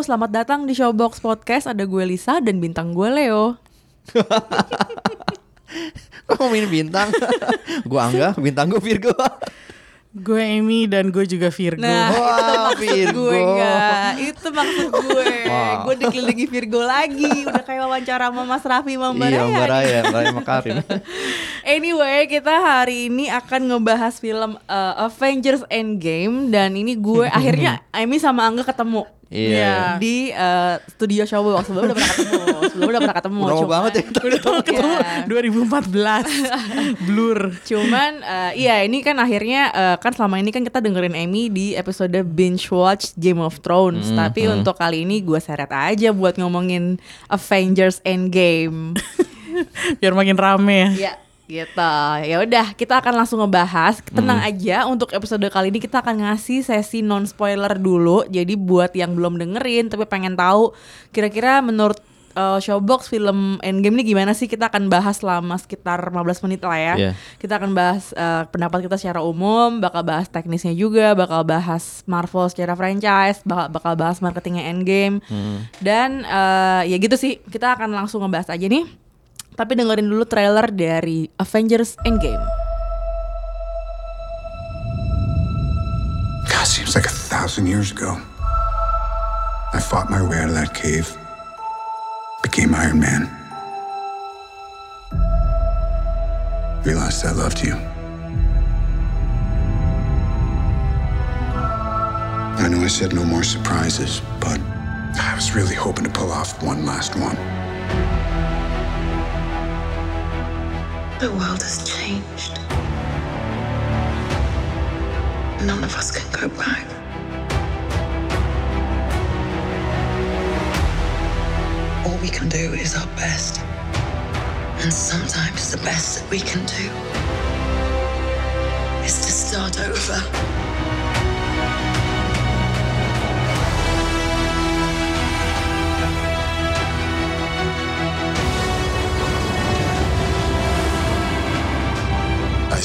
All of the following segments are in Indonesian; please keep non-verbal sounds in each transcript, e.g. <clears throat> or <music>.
Halo, selamat datang di Showbox Podcast. Ada gue Lisa dan bintang gue Leo. <laughs> Kok ngomongin bintang? <laughs> gue Angga, bintang gue Virgo. Gue Amy dan gue juga Virgo. Nah, Wah, itu maksud Virgo. gue enggak. Itu maksud gue. Wah. Gue dikelilingi Virgo lagi. Udah kayak wawancara sama Mas Raffi sama Mbak iya. Mbak Raya, Mbak Raya Makarim. <laughs> Anyway, kita hari ini akan ngebahas film uh, Avengers Endgame dan ini gue akhirnya Amy sama Angga ketemu. Iya. Di uh, studio Showbox sebelumnya udah pernah ketemu. <laughs> Sebelumnya udah pernah ketemu. Udah lama cuman- banget ya. <laughs> Udah tau ketemu Iya. 2014 <laughs> Blur Cuman eh, iya ini kan akhirnya eh, kan selama ini kan kita dengerin Amy di episode binge watch Game of Thrones. Hmm, Tapi untuk kali ini gue seret aja buat ngomongin Avengers Endgame. Biar makin rame ya ya gitu. Ya udah kita akan langsung ngebahas. Tenang aja untuk episode kali ini kita akan ngasih sesi non spoiler dulu. Jadi buat yang belum dengerin tapi pengen tahu kira-kira menurut eh, Showbox film Endgame ini gimana sih kita akan bahas selama sekitar 15 menit lah ya. Iya. Kita akan bahas eh, pendapat kita secara umum, bakal bahas teknisnya juga, bakal bahas Marvel secara franchise, bakal, bakal bahas marketingnya Endgame. Dan eh, ya gitu sih, kita akan langsung ngebahas aja nih. Tapi dengerin dulu trailer dari Avengers Endgame. God, seems like a thousand years ago. I fought my way out of that cave, became Iron Man. Realized I loved you. I know I said no more surprises, but I was really hoping to pull off one last one. The world has changed. None of us can go back. All we can do is our best. And sometimes the best that we can do is to start over.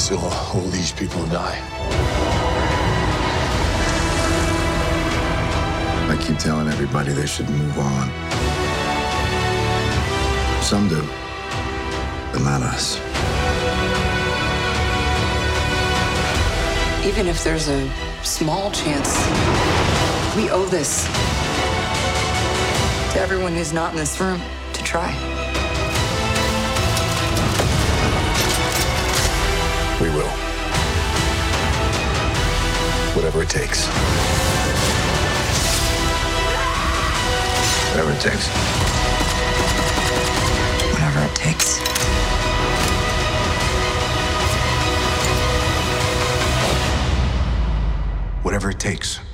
I saw all these people die. I keep telling everybody they should move on. Some do, but not us. Even if there's a small chance, we owe this to everyone who's not in this room to try. We will. Whatever it takes. Whatever it takes. Whatever it takes. Whatever it takes.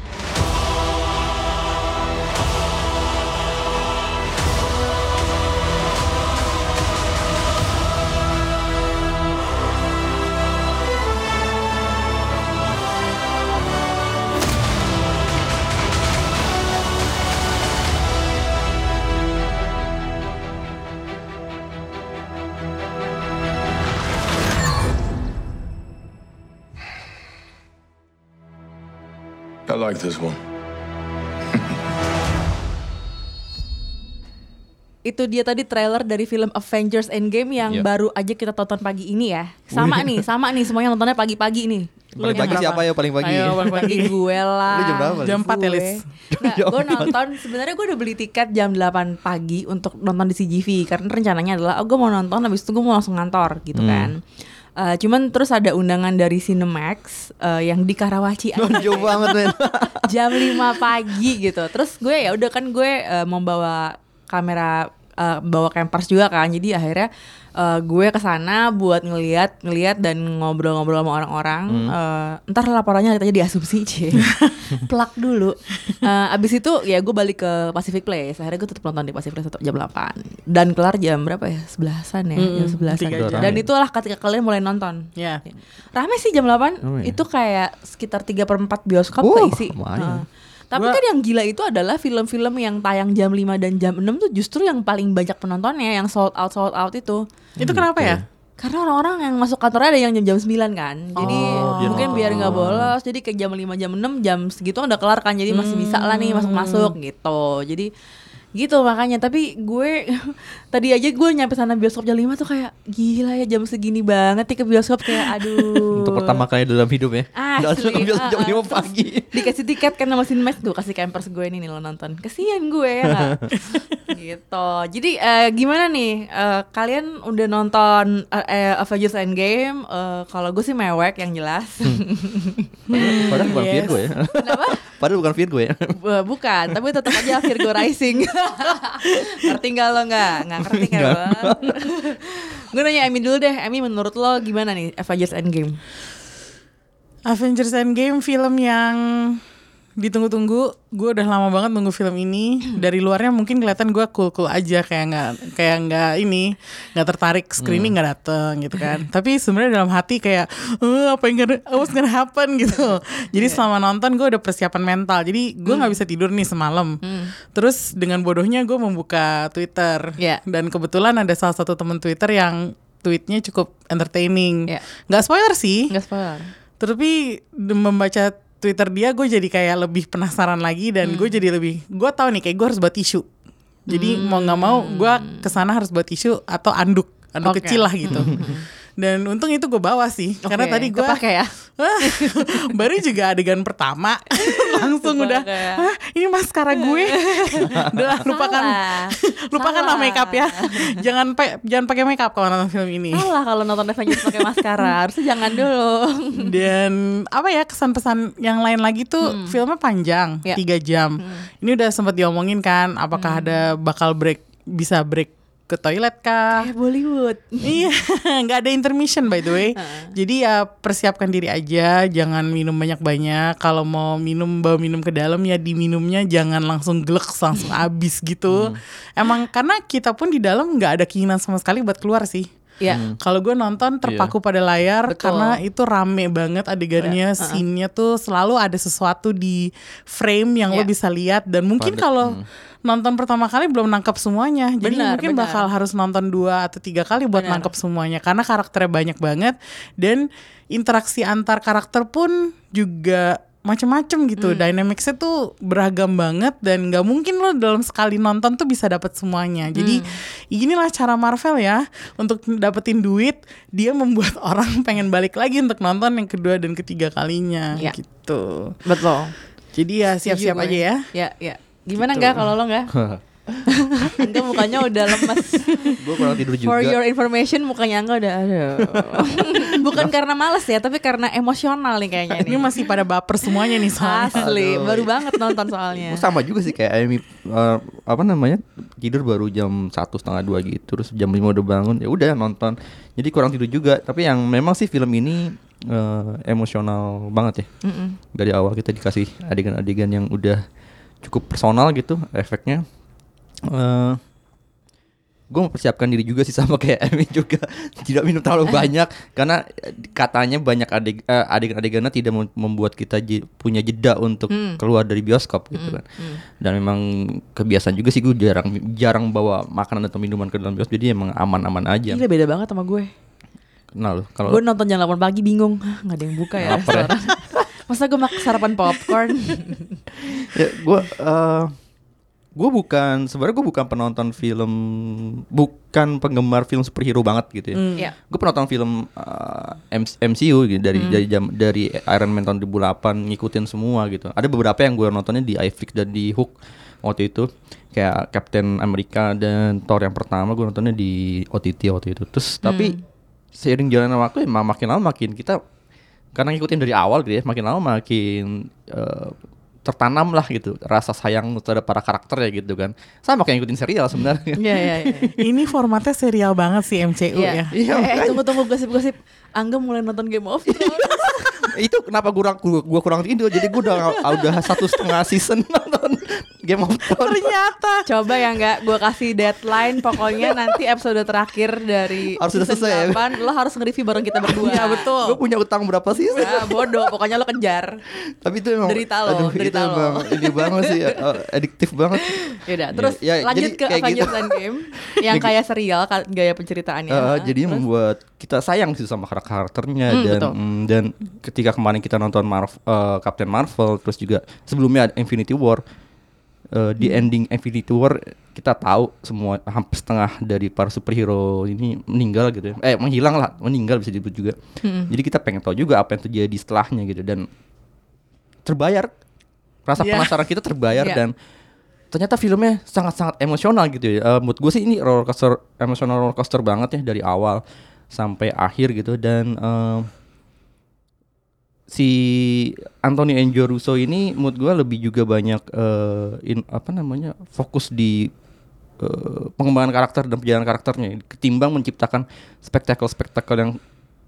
I like this one. Itu dia tadi trailer dari film Avengers Endgame yang Yep. baru aja kita tonton pagi ini ya. Sama nih, sama nih semuanya nontonnya pagi-pagi nih. Paling pagi siapa ya paling pagi? Ayo paling Pagi gue lah. Lu jam berapa? Jam 4 ya. Lis Nggak, gue nonton sebenarnya gue udah beli tiket jam 8 pagi untuk nonton di CGV karena rencananya adalah oh gue mau nonton habis itu gue mau langsung ngantor gitu kan. Eh, cuman terus ada undangan dari Cinemax eh, yang di Karawaci aja. Jauh banget men. <laughs> jam 5 pagi gitu. Terus gue ya udah kan gue eh, membawa kamera eh, bawa campers juga kan. Jadi akhirnya eh, gue ke sana buat ngeliat ngeliat dan ngobrol-ngobrol sama orang-orang. Eh, ntar laporannya kita jadi asumsi cie. <laughs> Plak dulu. Eh, abis itu ya gue balik ke Pacific Place. Akhirnya gue tetap nonton di Pacific Place jam 8 dan kelar jam berapa ya? Sebelasan ya, jam sebelasan. tiga. Dan itulah ketika kalian mulai nonton. Ya. Rame sih jam 8 Rame ya? Itu kayak sekitar 3 per 4 bioskop Uh, keisi. Tapi Gua- kan yang gila itu adalah film-film yang tayang jam 5 dan jam 6 tuh justru yang paling banyak penontonnya Yang sold out sold out itu. Itu kenapa ya? Karena orang-orang yang masuk kantornya ada yang jam-jam 9 kan. Jadi Oh, biar mungkin nonton. biar nggak bolos Jadi ke jam 5 jam 6 jam segitu udah kelar kan. Jadi masih bisa lah nih masuk-masuk gitu. Jadi gitu makanya tapi gue <laughs> tadi aja gue nyampe sana bioskop jam 5 tuh kayak gila ya jam segini banget nih ke bioskop kayak aduh Untuk pertama kali dalam hidup ya. Langsung ambil ah, jam ah. 5 pagi. Dikasih tiket kan sama Cinemax tuh Kasih campers gue ini nih lo nonton Kesian gue ya? <laughs> Gitu Jadi eh, gimana nih Eh, Kalian udah nonton eh, eh, Avengers Endgame Eh, Kalau gue sih mewek yang jelas Padahal bukan Yes. Virgo ya. Kenapa? Padahal bukan Virgo ya. Bukan Tapi tetap aja Virgo Rising <laughs> <laughs> Ngerti gak lo nggak? Nggak ngerti kan lo? <laughs> gue nanya Emi dulu deh Emi menurut lo gimana nih Avengers Endgame? Avengers Endgame film yang ditunggu-tunggu. Gue udah lama banget nunggu film ini. <clears throat> Dari luarnya mungkin kelihatan gue cool-cool aja kayak nggak kayak nggak ini nggak tertarik screening nggak dateng gitu kan. <laughs> Tapi sebenarnya dalam hati kayak "Eh, apa yang gonna, what's gonna happen <laughs> gitu. Jadi selama nonton gue udah persiapan mental. Jadi gue nggak bisa tidur nih semalam. Terus dengan bodohnya gue membuka Twitter Iya. dan kebetulan ada salah satu temen Twitter yang tweetnya cukup entertaining. Iya. Nggak spoiler sih. Nggak spoiler Tapi membaca Twitter dia gue jadi kayak lebih penasaran lagi dan gue jadi lebih gue tahu nih kayak gue harus buat tisu. Jadi mau nggak mau gue ke sana harus buat tisu atau anduk anduk Oke. kecil lah gitu. <laughs> Dan untung itu gue bawa sih karena Oke, tadi gue kepake ya <laughs> baru juga adegan pertama <laughs> langsung udah Kepake. Hah, ini maskara gue. <laughs> udah lupakan Salah. lupakan lah Salah. makeup ya. jangan pa- jangan pakai makeup kalau nonton film ini. Salah kalau nonton Avengers pakai maskara Harusnya jangan dulu Dan apa ya kesan-pesan yang lain lagi tuh filmnya panjang Ya. tiga jam. Ini udah sempat diomongin kan, apakah ada bakal break bisa break ke toilet kah? Kayak Bollywood <laughs> iya, nggak ada intermission by the way. <laughs> Jadi ya persiapkan diri aja, jangan minum banyak-banyak. Kalau mau minum bawa minum ke dalam ya diminumnya jangan langsung glek langsung habis gitu. Emang karena kita pun di dalam nggak ada keinginan sama sekali buat keluar sih. Ya Kalau gue nonton terpaku pada layar Betul. karena itu rame banget adegannya, scene-nya tuh selalu ada sesuatu di frame yang lo Iya. bisa lihat dan mungkin kalau nonton pertama kali belum nangkep semuanya, jadi Benar, mungkin benar. bakal harus nonton dua atau tiga kali buat Benar. nangkep semuanya karena karakternya banyak banget dan interaksi antar karakter pun juga macem-macem gitu, dynamicsnya tuh beragam banget dan nggak mungkin lo dalam sekali nonton tuh bisa dapat semuanya. Jadi inilah cara Marvel ya untuk dapetin duit, dia membuat <laughs> orang pengen balik lagi untuk nonton yang kedua dan ketiga kalinya Ya. gitu. Betul Jadi ya siap-siap aja ya. Ya ya Gimana enggak kalau lo enggak? <laughs> <laughs> enggak mukanya udah lemas Gue kurang tidur juga. For your information mukanya enggak udah aduh. <laughs> Bukan karena males ya Tapi karena emosional nih kayaknya Ini nih masih pada baper semuanya nih soalnya. Asli Aduh. Baru banget nonton soalnya Gua sama juga sih kayak Amy eh, apa namanya tidur baru jam satu setengah dua gitu terus jam 5 udah bangun ya udah nonton jadi kurang tidur juga tapi yang memang sih film ini eh, emosional banget ya Mm-mm. dari awal kita dikasih adegan-adegan yang udah cukup personal gitu efeknya eh gue mempersiapkan diri juga sih sama kayak <laughs> Amy juga. Tidak minum terlalu banyak karena katanya banyak adeg eh, adegan-adegannya tidak mem- membuat kita je- punya jeda untuk keluar dari bioskop gitu kan. dan memang kebiasaan juga sih gue jarang jarang bawa makanan atau minuman ke dalam bioskop jadi emang aman-aman aja. Gila beda banget sama gue. Kenal loh kalau Gue nonton jam 8 pagi bingung. <laughs> Hah gak ada yang buka ya. Ya? restoran Masa gue makan sarapan popcorn? <laughs> Ya gue eh gue bukan sebenarnya gue bukan penonton film bukan penggemar film superhero banget gitu ya. Ya gue penonton film uh, M- MCU gitu dari dari jam dari Iron Man tahun 2008 ngikutin semua gitu. Ada beberapa yang gue nontonnya di iFlix dan di Hook waktu itu. Kayak Captain America dan Thor yang pertama gue nontonnya di OTT waktu itu. Terus tapi seiring jalannya waktu emang makin lama makin kita karena ngikutin dari awal gitu ya makin lama makin uh, tertanam lah gitu rasa sayang terhadap para karakter ya gitu kan sama kayak ngikutin serial sebenarnya Iya iya iya. <laughs> Ini formatnya serial banget sih MCU Iya. ya. Iya, Eh, eh, tunggu tunggu gosip-gosip. Angga mulai nonton Game of Thrones. <laughs> itu kenapa gua gua, gua kurang tidur jadi gua udah udah satu setengah season nonton Game of Thrones Ternyata Coba ya nggak, gue kasih deadline. Pokoknya nanti episode terakhir dari Harus sudah selesai ya? 8, lo harus nge-review bareng kita berdua. Iya, betul. gue punya utang berapa sih Ya, bodoh, pokoknya lo kejar. tapi itu emang Derita lo, aduh, derita itu lo. emang ini banget sih <laughs> uh, adiktif banget Yaudah, terus Ya, ya, lanjut jadi ke kayak Avengers gitu. Endgame <laughs> yang kayak serial gaya penceritaannya. Uh, jadinya terus? membuat kita sayang sih sama karakternya Hmm, dan betul. mm, dan ketika kemarin kita nonton Marvel, Captain Marvel terus juga sebelumnya ada Infinity War uh, di Hmm. ending Infinity War kita tahu semua hampir setengah dari para superhero ini meninggal gitu ya. eh menghilang lah meninggal bisa disebut juga Hmm. jadi kita pengen tahu juga apa yang terjadi setelahnya gitu dan terbayar rasa Iya. penasaran kita terbayar Iya. dan ternyata filmnya sangat-sangat emosional gitu ya. Eh, menurut gue sih ini roller coaster emosional roller coaster banget ya dari awal sampai akhir gitu dan eh, si Anthony Angelo Russo ini menurut gue lebih juga banyak eh, in, apa namanya fokus di eh, pengembangan karakter dan perjalanan karakternya ketimbang menciptakan spektakel-spektakel yang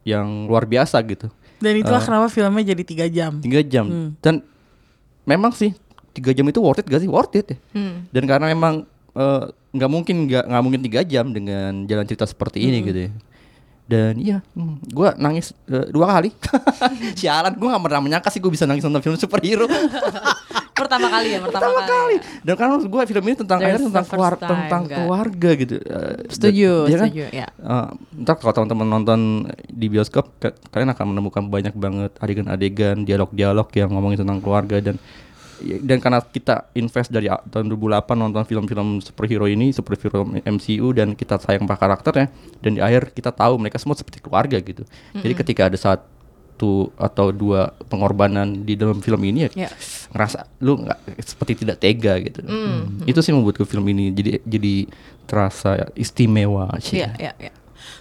yang luar biasa gitu dan itulah Eh. kenapa filmnya jadi tiga jam. tiga jam Hmm. dan memang sih tiga jam itu worth it gak sih worth it ya Hmm. dan karena memang nggak mungkin nggak nggak mungkin tiga jam dengan jalan cerita seperti ini gitu ya dan iya hmm, gue nangis eh, dua kali <laughs> sialan gue nggak pernah menyangka sih gue bisa nangis nonton film superhero <laughs> Pertama kali ya, pertama, pertama kali ya. dan karena gue film ini tentang akhirnya tentang keluar time, tentang keluarga gitu Eh, Setuju, dan- iya kan? setuju, ya. Ntar kalau teman-teman nonton di bioskop ka- kalian akan menemukan banyak banget adegan-adegan dialog-dialog yang ngomongin tentang keluarga dan ya, dan karena kita invest dari tahun 2008 nonton film-film superhero ini superhero MCU dan kita sayang pada karakternya dan di akhir kita tahu mereka semua seperti keluarga gitu jadi ketika ada satu atau dua pengorbanan di dalam film ini ya Ya. ngerasa lu nggak seperti tidak tega gitu Hmm. itu sih membuat film ini jadi jadi terasa istimewa sih Iya, iya, iya.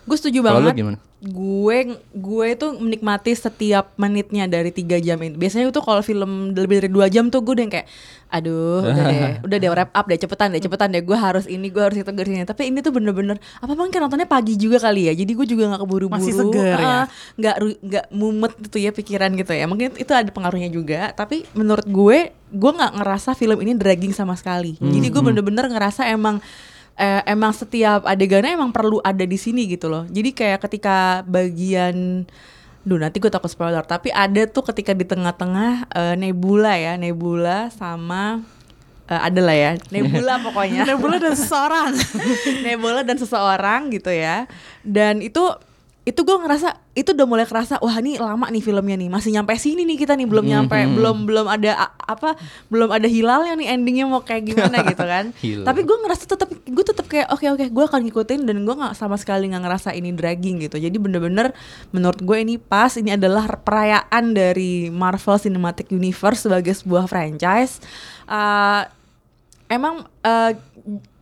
Gue setuju lu banget. gimana? Gue gue itu menikmati setiap menitnya dari tiga jam ini. Biasanya itu kalau film lebih dari dua jam tuh gue udah yang kayak, aduh, udah deh, <laughs> udah deh wrap up deh, cepetan deh, cepetan deh. Gue harus ini, gue harus itu, gue harus ini. Tapi ini tuh bener-bener, apa mungkin nontonnya pagi juga kali ya. Jadi gue juga nggak keburu-buru, Masih seger ya? Ah, nggak nggak mumet gitu ya pikiran gitu ya. Mungkin itu ada pengaruhnya juga. Tapi menurut gue, gue nggak ngerasa film ini dragging sama sekali. Jadi gue bener-bener ngerasa emang eh, emang setiap adegannya emang perlu ada di sini gitu loh. Jadi kayak ketika bagian Duh nanti gue takut spoiler Tapi ada tuh ketika di tengah-tengah eh, Nebula ya Nebula sama eh, Ada lah ya <laughs> Nebula pokoknya Nebula dan seseorang. <laughs> Nebula dan seseorang gitu ya Dan itu itu gue ngerasa itu udah mulai kerasa wah ini lama nih filmnya nih. Masih nyampe sini nih kita nih belum nyampe belum belum ada apa belum ada hilalnya nih endingnya mau kayak gimana <laughs> gitu kan. Hilal. tapi gue ngerasa tetap gue tetap kayak oke oke gue akan ngikutin dan gue nggak sama sekali nggak ngerasa ini dragging gitu. Jadi bener-bener menurut gue ini pas ini adalah perayaan dari Marvel Cinematic Universe sebagai sebuah franchise. Uh, emang eh,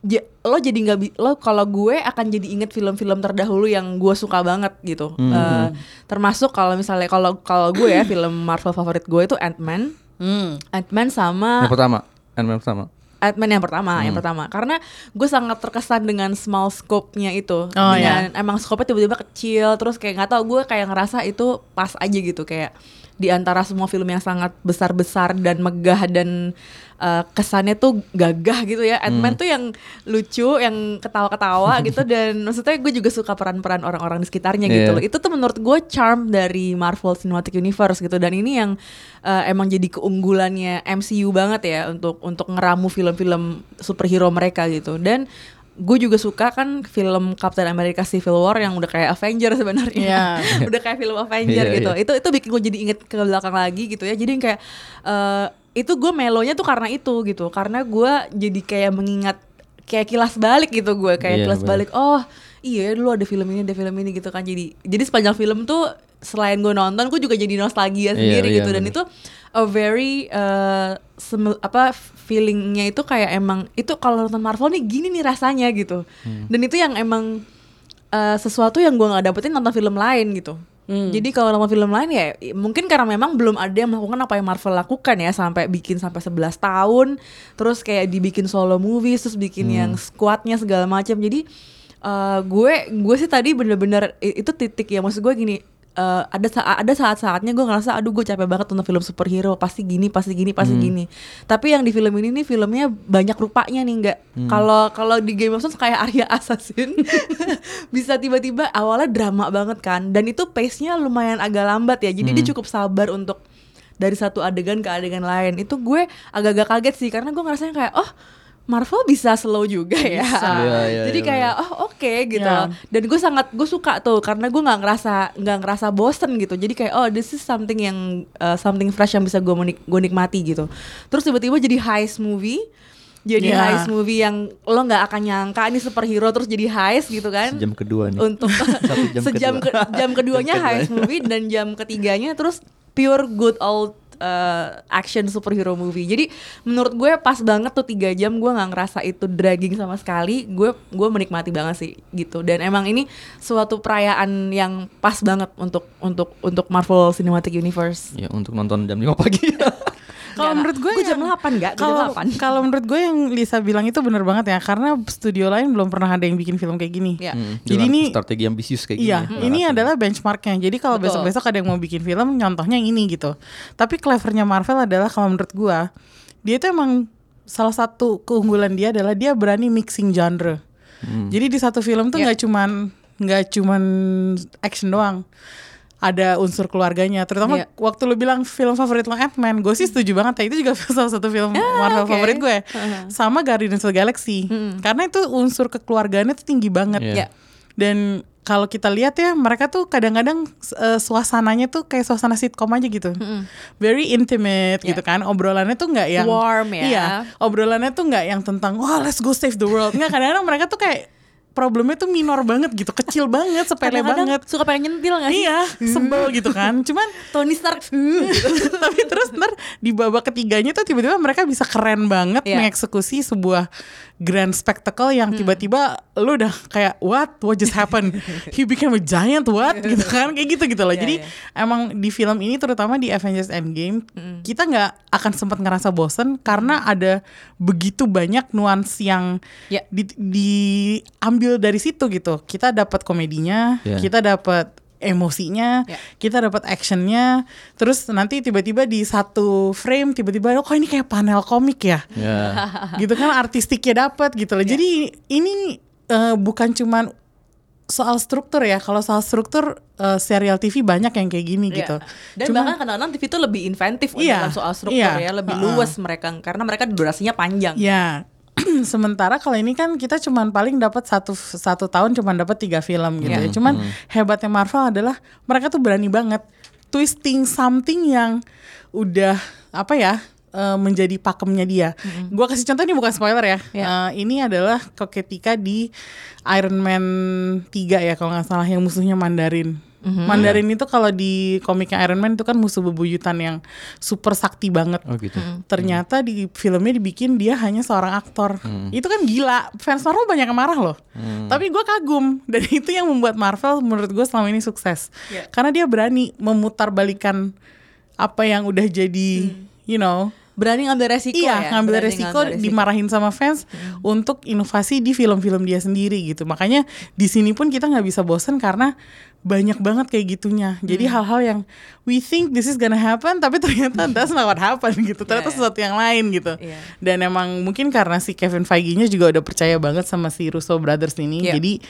j- lo jadi nggak lo kalau gue akan jadi inget film-film terdahulu yang gue suka banget gitu Eh, termasuk kalau misalnya kalau kalau gue ya film Marvel favorit gue itu Ant-Man Hmm. Ant-Man sama yang pertama Ant-Man pertama Ant-Man yang pertama, yang pertama. Karena gue sangat terkesan dengan small scope-nya itu. Oh, dengan emang scope-nya tiba-tiba kecil, terus kayak nggak tahu gue kayak ngerasa itu pas aja gitu kayak di antara semua film yang sangat besar-besar dan megah dan uh, kesannya tuh gagah gitu ya. Ant-Man tuh yang lucu, yang ketawa-ketawa <laughs> gitu dan maksudnya gue juga suka peran-peran orang-orang di sekitarnya gitu Iya. loh. Itu tuh menurut gue charm dari Marvel Cinematic Universe gitu dan ini yang uh, emang jadi keunggulannya MCU banget ya untuk untuk ngeramu film-film superhero mereka gitu dan gue juga suka kan film Captain America Civil War yang udah kayak Avenger sebenarnya Iya. <laughs> udah kayak film Avenger Iya, gitu iya. itu itu bikin gue jadi inget ke belakang lagi gitu ya jadi kayak eh, itu gue melonya tuh karena itu gitu karena gue jadi kayak mengingat kayak kilas balik gitu gue kayak Iya, kilas bener. balik oh iya dulu ada film ini ada film ini gitu kan jadi jadi sepanjang film tuh selain gue nonton gue juga jadi nostalgia Iya, sendiri iya, gitu dan bener. itu a very uh, semel- apa feelingnya itu kayak emang itu kalau nonton Marvel nih gini nih rasanya gitu Hmm. dan itu yang emang uh, sesuatu yang gue nggak dapetin nonton film lain gitu Jadi kalau nama film lain ya mungkin karena memang belum ada yang melakukan apa yang Marvel lakukan ya sampai bikin sampai 11 tahun, terus kayak dibikin solo movies, terus bikin yang squadnya segala macam. Jadi eh, gue gue sih tadi bener-bener itu titik ya maksud gue gini. Eh, ada saat ada saat-saatnya gue ngerasa aduh gue capek banget nonton film superhero pasti gini pasti gini pasti gini. Tapi yang di film ini nih filmnya banyak rupanya nih nggak kalau kalau di Game of Thrones kayak Arya Assassin <laughs> bisa tiba-tiba awalnya drama banget kan dan itu pace-nya lumayan agak lambat ya jadi dia cukup sabar untuk dari satu adegan ke adegan lain. Itu gue agak-agak kaget sih karena gue ngerasanya kayak oh Marvel bisa slow juga ya <laughs> Iya, iya, jadi iya, kayak oh oke gitu Iya. dan gue sangat gue suka tuh karena gue nggak ngerasa nggak ngerasa bosen gitu jadi kayak oh this is something yang uh, something fresh yang bisa gue menik gue nikmati gitu terus tiba-tiba jadi heist movie jadi Iya. heist movie yang lo nggak akan nyangka ini superhero terus jadi heist gitu kan Sejam kedua nih. untuk <laughs> Satu jam sejam kedua. ke- jam keduanya Jam kedua. heist movie dan jam ketiganya terus pure good old uh, action superhero movie. Jadi menurut gue pas banget tuh tiga jam gue nggak ngerasa itu dragging sama sekali. Gue gue menikmati banget sih gitu. Dan emang ini suatu perayaan yang pas banget untuk untuk untuk Marvel Cinematic Universe. Ya untuk nonton jam 5 pagi. <laughs> Kalau menurut gue gue jam yang- 8 enggak? Gue Kalau jam 8. kalau menurut gue yang Lisa bilang itu bener banget ya karena studio lain belum pernah ada yang bikin film kayak gini. Ya. Hmm, Jadi ini strategi ambisius kayak Iya, gini. ini rasanya. adalah benchmarknya. Jadi kalau Betul. besok-besok ada yang mau bikin film, contohnya yang ini gitu. Tapi clevernya Marvel adalah kalau menurut gua, dia itu emang salah satu keunggulan dia adalah dia berani mixing genre. Jadi di satu film tuh Iya. nggak cuman nggak cuman action doang. Ada unsur keluarganya, terutama Iya. waktu lu bilang film favorit lo Ant-Man, gue sih setuju banget ya. Itu juga <laughs> salah satu film Marvel oke. favorit gue. Sama Guardians of the Galaxy. Karena itu unsur kekeluargaannya tuh tinggi banget. Iya. Ya. Dan kalau kita lihat ya, mereka tuh kadang-kadang eh, suasananya tuh kayak suasana sitcom aja gitu, very intimate gitu kan. Obrolannya tuh nggak yang Warm ya. Iya, obrolannya tuh nggak yang tentang wah let's go save the world. Nggak kadang-kadang mereka tuh kayak problemnya tuh minor banget gitu, kecil banget, sepele Kadang-kadang banget. suka pengen nyentil gak sih? Iya, sebel gitu kan. Cuman Tony Stark gitu. <laughs> tapi terus ntar di babak ketiganya tuh tiba-tiba mereka bisa keren banget Iya. mengeksekusi sebuah grand spectacle yang tiba-tiba lu udah kayak what what just happened <laughs> he became a giant what <laughs> gitu kan kayak gitu gitu loh Iya, jadi iya. emang di film ini terutama di Avengers Endgame kita nggak akan sempat ngerasa bosen karena ada begitu banyak nuans yang Ya. di, diambil dari situ gitu kita dapat komedinya Iya. kita dapat emosinya, Ya. kita dapat actionnya, terus nanti tiba-tiba di satu frame tiba-tiba oh kok ini kayak panel komik ya, Ya. <laughs> gitu kan artistiknya dapat gitu loh. Jadi ini eh, bukan cuman soal struktur ya, kalau soal struktur eh, serial TV banyak yang kayak gini Iya. gitu. Dan Cuma- bahkan kadang-kadang TV itu lebih inventif Iya, dalam soal struktur iya, ya, lebih uh-uh. luas mereka karena mereka durasinya panjang. Ya, <clears throat> sementara kalau ini kan kita cuman paling dapat satu satu tahun cuman dapat tiga film gitu Iya. ya. Cuman hebatnya Marvel adalah mereka tuh berani banget twisting something yang udah apa ya eh, menjadi pakemnya dia. Gua kasih contoh ini bukan spoiler ya. Iya. Eh, ini adalah ketika di Iron Man 3 ya kalau nggak salah yang musuhnya Mandarin. Mandarin itu kalau di komiknya Iron Man itu kan musuh bebuyutan yang super sakti banget. Oh gitu. ternyata di filmnya dibikin dia hanya seorang aktor. Itu kan gila fans Marvel banyak yang marah loh. Tapi gue kagum dan <laughs> itu yang membuat Marvel menurut gue selama ini sukses. Iya. karena dia berani memutarbalikan apa yang udah jadi you know Berani ngambil resiko iya ya. ngambil berani resiko, ngambil resiko. dimarahin sama fans untuk inovasi di film-film dia sendiri gitu makanya di sini pun kita nggak bisa bosen karena banyak banget kayak gitunya jadi Hmm. hal-hal yang we think this is gonna happen tapi ternyata <laughs> that's not what happen gitu ternyata iya. sesuatu yang lain gitu Iya. dan emang mungkin karena si Kevin Feige-nya juga udah percaya banget sama si Russo Brothers ini Iya. jadi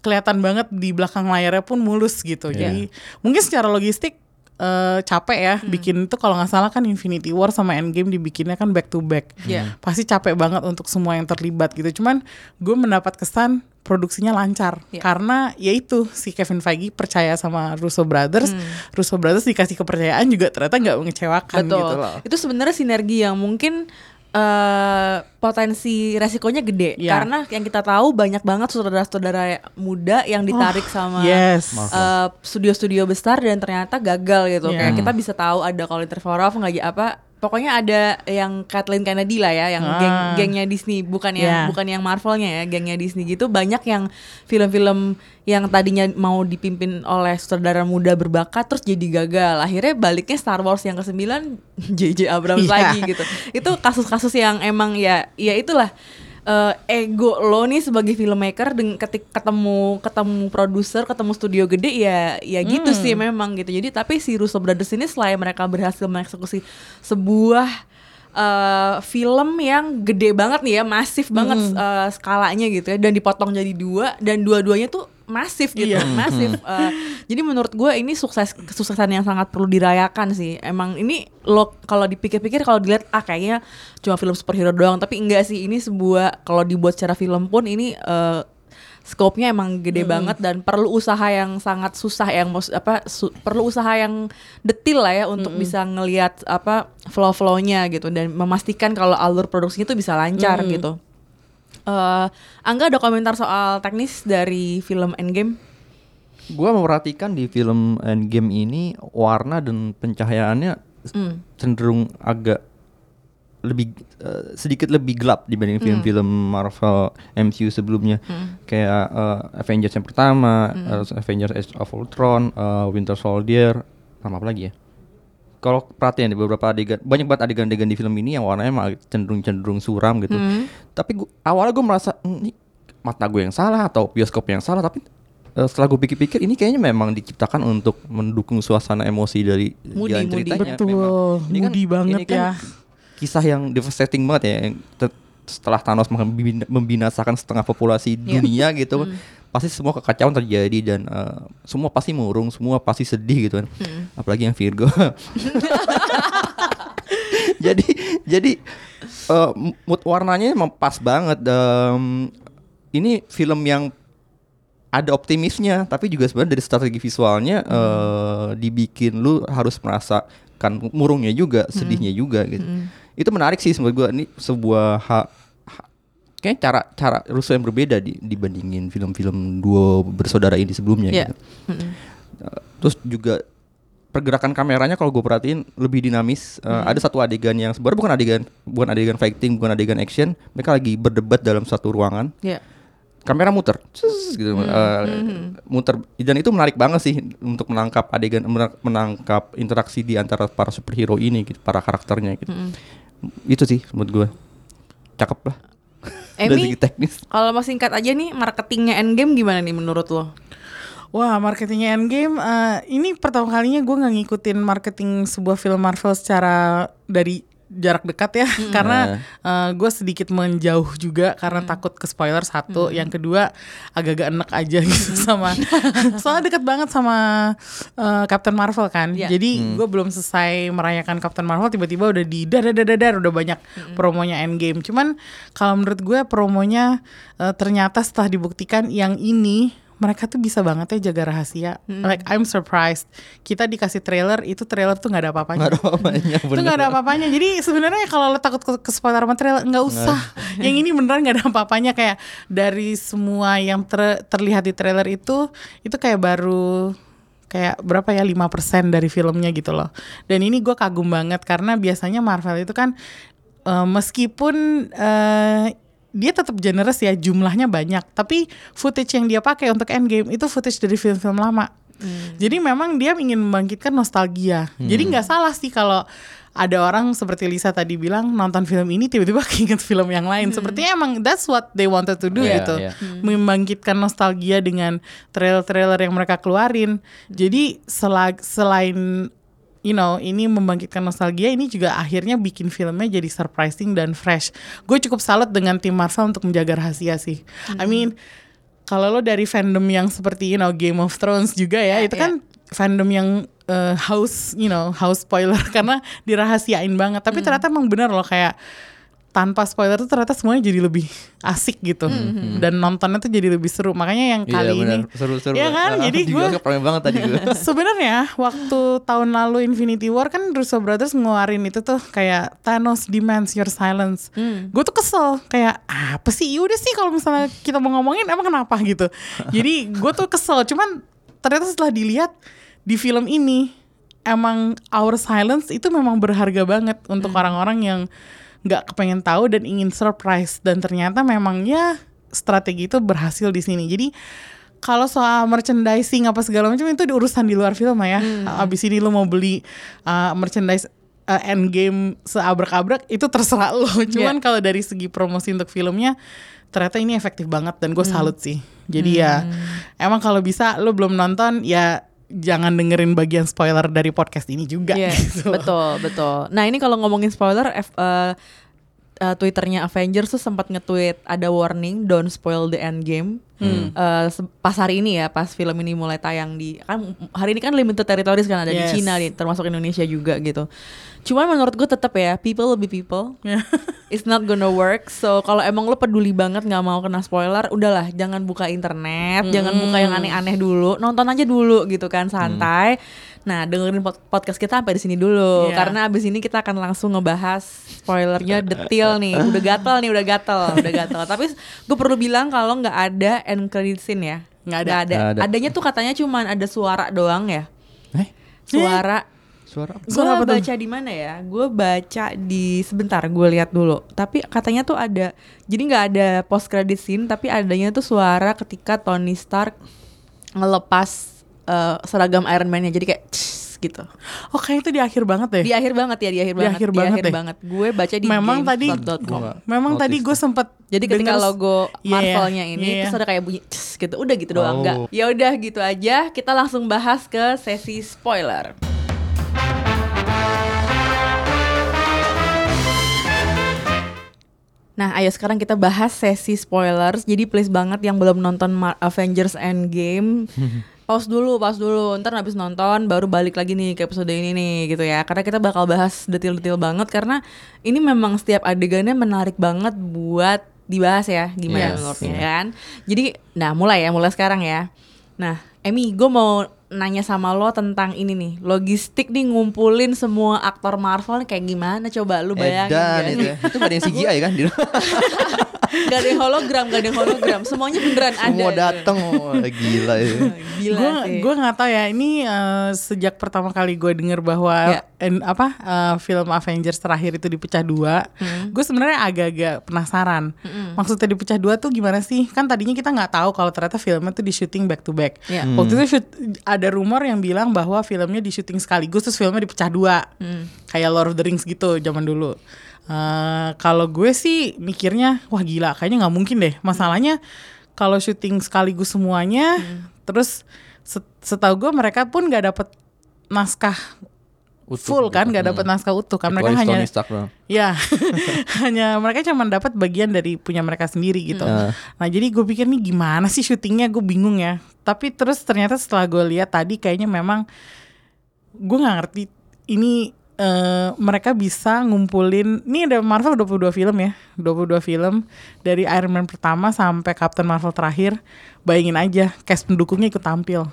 kelihatan banget di belakang layarnya pun mulus gitu Iya. jadi mungkin secara logistik eh, capek ya Hmm. bikin itu kalau nggak salah kan Infinity War sama Endgame dibikinnya kan back to back Iya. pasti capek banget untuk semua yang terlibat gitu cuman gue mendapat kesan produksinya lancar Iya. karena ya itu si Kevin Feige percaya sama Russo Brothers Hmm. Russo Brothers dikasih kepercayaan juga ternyata nggak mengecewakan Betul. gitu loh Itu sebenarnya sinergi yang mungkin eh potensi resikonya gede Iya. karena yang kita tahu banyak banget saudara-saudara muda yang ditarik sama yes eh, studio-studio besar dan ternyata gagal gitu. Iya. Kayak kita bisa tahu ada Colin Trevorrow nggak apa pokoknya ada yang Kathleen Kennedy lah ya, yang geng Ah. gengnya Disney, bukan yang Yeah. bukan yang Marvelnya ya, gengnya Disney gitu. Banyak yang film-film yang tadinya mau dipimpin oleh sutradara muda berbakat terus jadi gagal. Akhirnya baliknya Star Wars yang ke-9 <laughs> JJ Abrams Iya. lagi gitu. Itu kasus-kasus yang emang ya ya itulah eh, ego lo nih sebagai filmmaker dengan ketik ketemu ketemu produser ketemu studio gede ya ya gitu sih memang gitu. Jadi tapi si Russo Brothers ini selain mereka berhasil mengeksekusi sebuah eh, film yang gede banget nih ya masif banget eh, skalanya gitu ya dan dipotong jadi dua dan dua-duanya tuh masif gitu Iya. <laughs> masif. Eh, jadi menurut gue ini sukses kesuksesan yang sangat perlu dirayakan sih. Emang ini lo kalau dipikir-pikir kalau dilihat ah kayaknya cuma film superhero doang. Tapi enggak sih ini sebuah kalau dibuat secara film pun ini eh, skopnya emang gede banget dan perlu usaha yang sangat susah yang apa su- perlu usaha yang detil lah ya untuk bisa ngelihat apa flow-flownya gitu. Dan memastikan kalau alur produksinya itu bisa lancar gitu. Eh, Angga ada komentar soal teknis dari film Endgame? Gua memperhatikan di film Endgame ini warna dan pencahayaannya Hmm. cenderung agak lebih eh, sedikit lebih gelap dibanding film-film Marvel MCU sebelumnya kayak eh, Avengers yang pertama, eh, Avengers Age of Ultron, eh, Winter Soldier, sama apa lagi ya? Kalau perhatian di beberapa adegan banyak banget adegan-adegan di film ini yang warnanya emang cenderung cenderung suram gitu. Tapi gua, awalnya gue merasa "Hmm, ini mata gue yang salah atau bioskop yang salah tapi eh, setelah gue pikir-pikir ini kayaknya memang diciptakan untuk mendukung suasana emosi dari Moody, jalan moody. ceritanya. Betul, memang. Ini kan- moody banget ini kan ya. Kisah yang devastating banget ya. Yang te- setelah Thanos membina- membinasakan setengah populasi Iya. dunia gitu, pasti semua kekacauan terjadi dan eh, semua pasti murung, semua pasti sedih gitu kan. Apalagi yang Virgo. <laughs> jadi jadi eh, mood warnanya emang pas banget. Em, ini film yang ada optimisnya, tapi juga sebenarnya dari strategi visualnya eh, dibikin lu harus merasakan murungnya juga, sedihnya juga gitu. Itu menarik sih menurut gua ini sebuah ha, ha- kayak cara cara Russo yang berbeda di, dibandingin film-film duo bersaudara ini sebelumnya Iya. gitu. Uh, Terus juga pergerakan kameranya kalau gue perhatiin lebih dinamis. Uh, Ada satu adegan yang sebenarnya bukan adegan bukan adegan fighting, bukan adegan action. Mereka lagi berdebat dalam satu ruangan. Ya. kamera muter. Cus, gitu. Eh, muter. Dan itu menarik banget sih untuk menangkap adegan menang- menangkap interaksi di antara para superhero ini gitu para karakternya gitu. Itu sih menurut gue cakep lah Emi, segi teknis kalau mau singkat aja nih marketingnya Endgame gimana nih menurut lo? Wah, marketingnya Endgame eh, ini pertama kalinya gue nggak ngikutin marketing sebuah film Marvel secara dari jarak dekat ya, karena gue sedikit menjauh juga karena takut ke spoiler satu, yang kedua agak-agak enek aja <laughs> gitu sama, soalnya deket banget sama eh, Captain Marvel kan, Iya. jadi gue belum selesai merayakan Captain Marvel tiba-tiba udah di dar dar dar, dar, udah banyak promonya Endgame, cuman kalau menurut gue promonya eh, ternyata setelah dibuktikan yang ini mereka tuh bisa banget ya jaga rahasia. Like I'm surprised. Kita dikasih trailer, itu trailer tuh nggak ada apa-apanya. nggak ada apa-apanya itu nggak ada apa-apanya. Jadi sebenarnya kalau lo takut ke, ke spoiler sama trailer nggak usah. <laughs> yang ini beneran nggak ada apa-apanya kayak dari semua yang ter- terlihat di trailer itu itu kayak baru kayak berapa ya 5% dari filmnya gitu loh. Dan ini gue kagum banget karena biasanya Marvel itu kan eh, meskipun eh, dia tetap generous ya jumlahnya banyak, tapi footage yang dia pakai untuk Endgame itu footage dari film-film lama. Jadi memang dia ingin membangkitkan nostalgia. Jadi nggak salah sih kalau ada orang seperti Lisa tadi bilang nonton film ini tiba-tiba <laughs> keinget film yang lain. Sepertinya emang that's what they wanted to do Iya, gitu. iya. Membangkitkan nostalgia dengan trailer-trailer yang mereka keluarin. Jadi selag- selain you know ini membangkitkan nostalgia ini juga akhirnya bikin filmnya jadi surprising dan fresh. Gue cukup salut dengan tim Marvel untuk menjaga rahasia sih. I mean kalau lo dari fandom yang seperti you know Game of Thrones juga ya, Ya, itu ya. kan fandom yang uh, house you know house spoiler <laughs> karena dirahasiain banget. Tapi ternyata emang bener loh kayak tanpa spoiler tuh ternyata semuanya jadi lebih asik gitu dan nontonnya tuh jadi lebih seru. Makanya yang kali Iya, ini benar. seru-seru Iya kan? Ah, Jadi di gue bioskop rame banget tadi gue <laughs> Sebenarnya waktu tahun lalu Infinity War kan Russo Brothers ngeluarin itu tuh kayak Thanos demands your silence. Gue tuh kesel kayak apa sih? Yaudah sih kalau misalnya kita mau ngomongin emang kenapa gitu. <laughs> Jadi gue tuh kesel. Cuman ternyata setelah dilihat di film ini emang our silence itu memang berharga banget untuk orang-orang yang nggak kepengen tahu dan ingin surprise dan ternyata memang ya strategi itu berhasil di sini. Jadi kalau soal merchandising apa segala macam itu di urusan di luar film ya. Abis ini lo mau beli uh, merchandise uh, endgame seabrak-abrak itu terserah lo. <laughs> Cuman kalau dari segi promosi untuk filmnya ternyata ini efektif banget dan gue salut sih. Jadi ya emang kalau bisa lo belum nonton ya jangan dengerin bagian spoiler dari podcast ini juga. Iya, gitu. betul, betul. Nah, ini kalau ngomongin spoiler F- eh, eh, Twitternya Avengers tuh sempat nge-tweet ada warning don't spoil the end game. Eh, se- pas hari ini ya, pas film ini mulai tayang di kan hari ini kan limited territories kan ada Yes. di Cina di- termasuk Indonesia juga gitu. Cuman menurut gue tetap ya people will be people. Ya. <laughs> It's not gonna work. So kalau emang lo peduli banget nggak mau kena spoiler, udahlah jangan buka internet, jangan buka yang aneh-aneh dulu, nonton aja dulu gitu kan santai. Nah dengerin pod- podcast kita sampai di sini dulu, Iya. karena abis ini kita akan langsung ngebahas spoilernya detail nih. <laughs> Udah gatel nih, udah gatel, udah gatel. Tapi gue perlu bilang kalau nggak ada end credit scene ya, Nggak ada. Nggak ada. Nggak ada. Adanya tuh katanya cuman ada suara doang ya, Eh, suara. suara apa? Suara apa baca di mana ya? Gue baca di sebentar, gue lihat dulu. Tapi katanya tuh ada, jadi nggak ada post credit scene, tapi adanya tuh suara ketika Tony Stark ngelepas eh, seragam Iron Man-nya. Jadi kayak "Cs," gitu. Oh kayak itu di akhir banget deh. Di akhir banget ya, di akhir Di banget, akhir di banget akhir deh. banget. Gue baca di memang tadi. Gua memang tadi gue sempet Jadi ketika denger- logo Iya, Marvelnya ini iya. terus ada kayak bunyi "Cs," gitu. Udah gitu doang Oh. enggak. Ya udah gitu aja. Kita langsung bahas ke sesi spoiler. Nah, ayo sekarang kita bahas sesi spoilers. Jadi please banget yang belum nonton Mar- Avengers Endgame, <laughs> pause dulu, pause dulu. Ntar habis nonton baru balik lagi nih ke episode ini nih gitu ya. Karena kita bakal bahas detail-detail banget karena ini memang setiap adegannya menarik banget buat dibahas ya. Gimana Yes, menurutnya kan? Jadi, nah mulai ya, mulai sekarang ya. Nah, Emi, gue mau nanya sama lo tentang ini nih, logistik nih ngumpulin semua aktor Marvel nih kayak gimana? Coba lu bayangin Edan gak itu ya. Itu gak ada yang <laughs> CGI kan? Di- Gak ada yang hologram, gak ada yang hologram. Semuanya beneran ada. Semua dateng, wah, gila ya. <laughs> Gila gue sih. gue nggak tahu ya ini eh, sejak pertama kali gue denger bahwa Ya. en- apa eh, film Avengers terakhir itu dipecah dua Hmm. gue sebenarnya agak-agak penasaran maksudnya dipecah dua tuh gimana sih kan tadinya kita nggak tahu kalau ternyata filmnya tuh di syuting back to back Ya. waktu itu shoot- ada rumor yang bilang bahwa filmnya di syuting sekaligus terus filmnya dipecah dua Hmm. kayak Lord of the Rings gitu zaman dulu Eh, kalau gue sih mikirnya wah gila kayaknya nggak mungkin deh masalahnya kalau syuting sekaligus semuanya Hmm. terus set- setahu gue mereka pun nggak dapet naskah Utuh full gitu. kan nggak dapet naskah utuh kan mereka hanya doang. ya <laughs> hanya mereka cuma dapat bagian dari punya mereka sendiri gitu Hmm. nah jadi gue pikir nih gimana sih syutingnya gue bingung ya tapi terus ternyata setelah gue lihat tadi kayaknya memang gue nggak ngerti ini eh, mereka bisa ngumpulin ini ada Marvel 22 film ya 22 film dari Iron Man pertama sampai Captain Marvel terakhir bayangin aja cast pendukungnya ikut tampil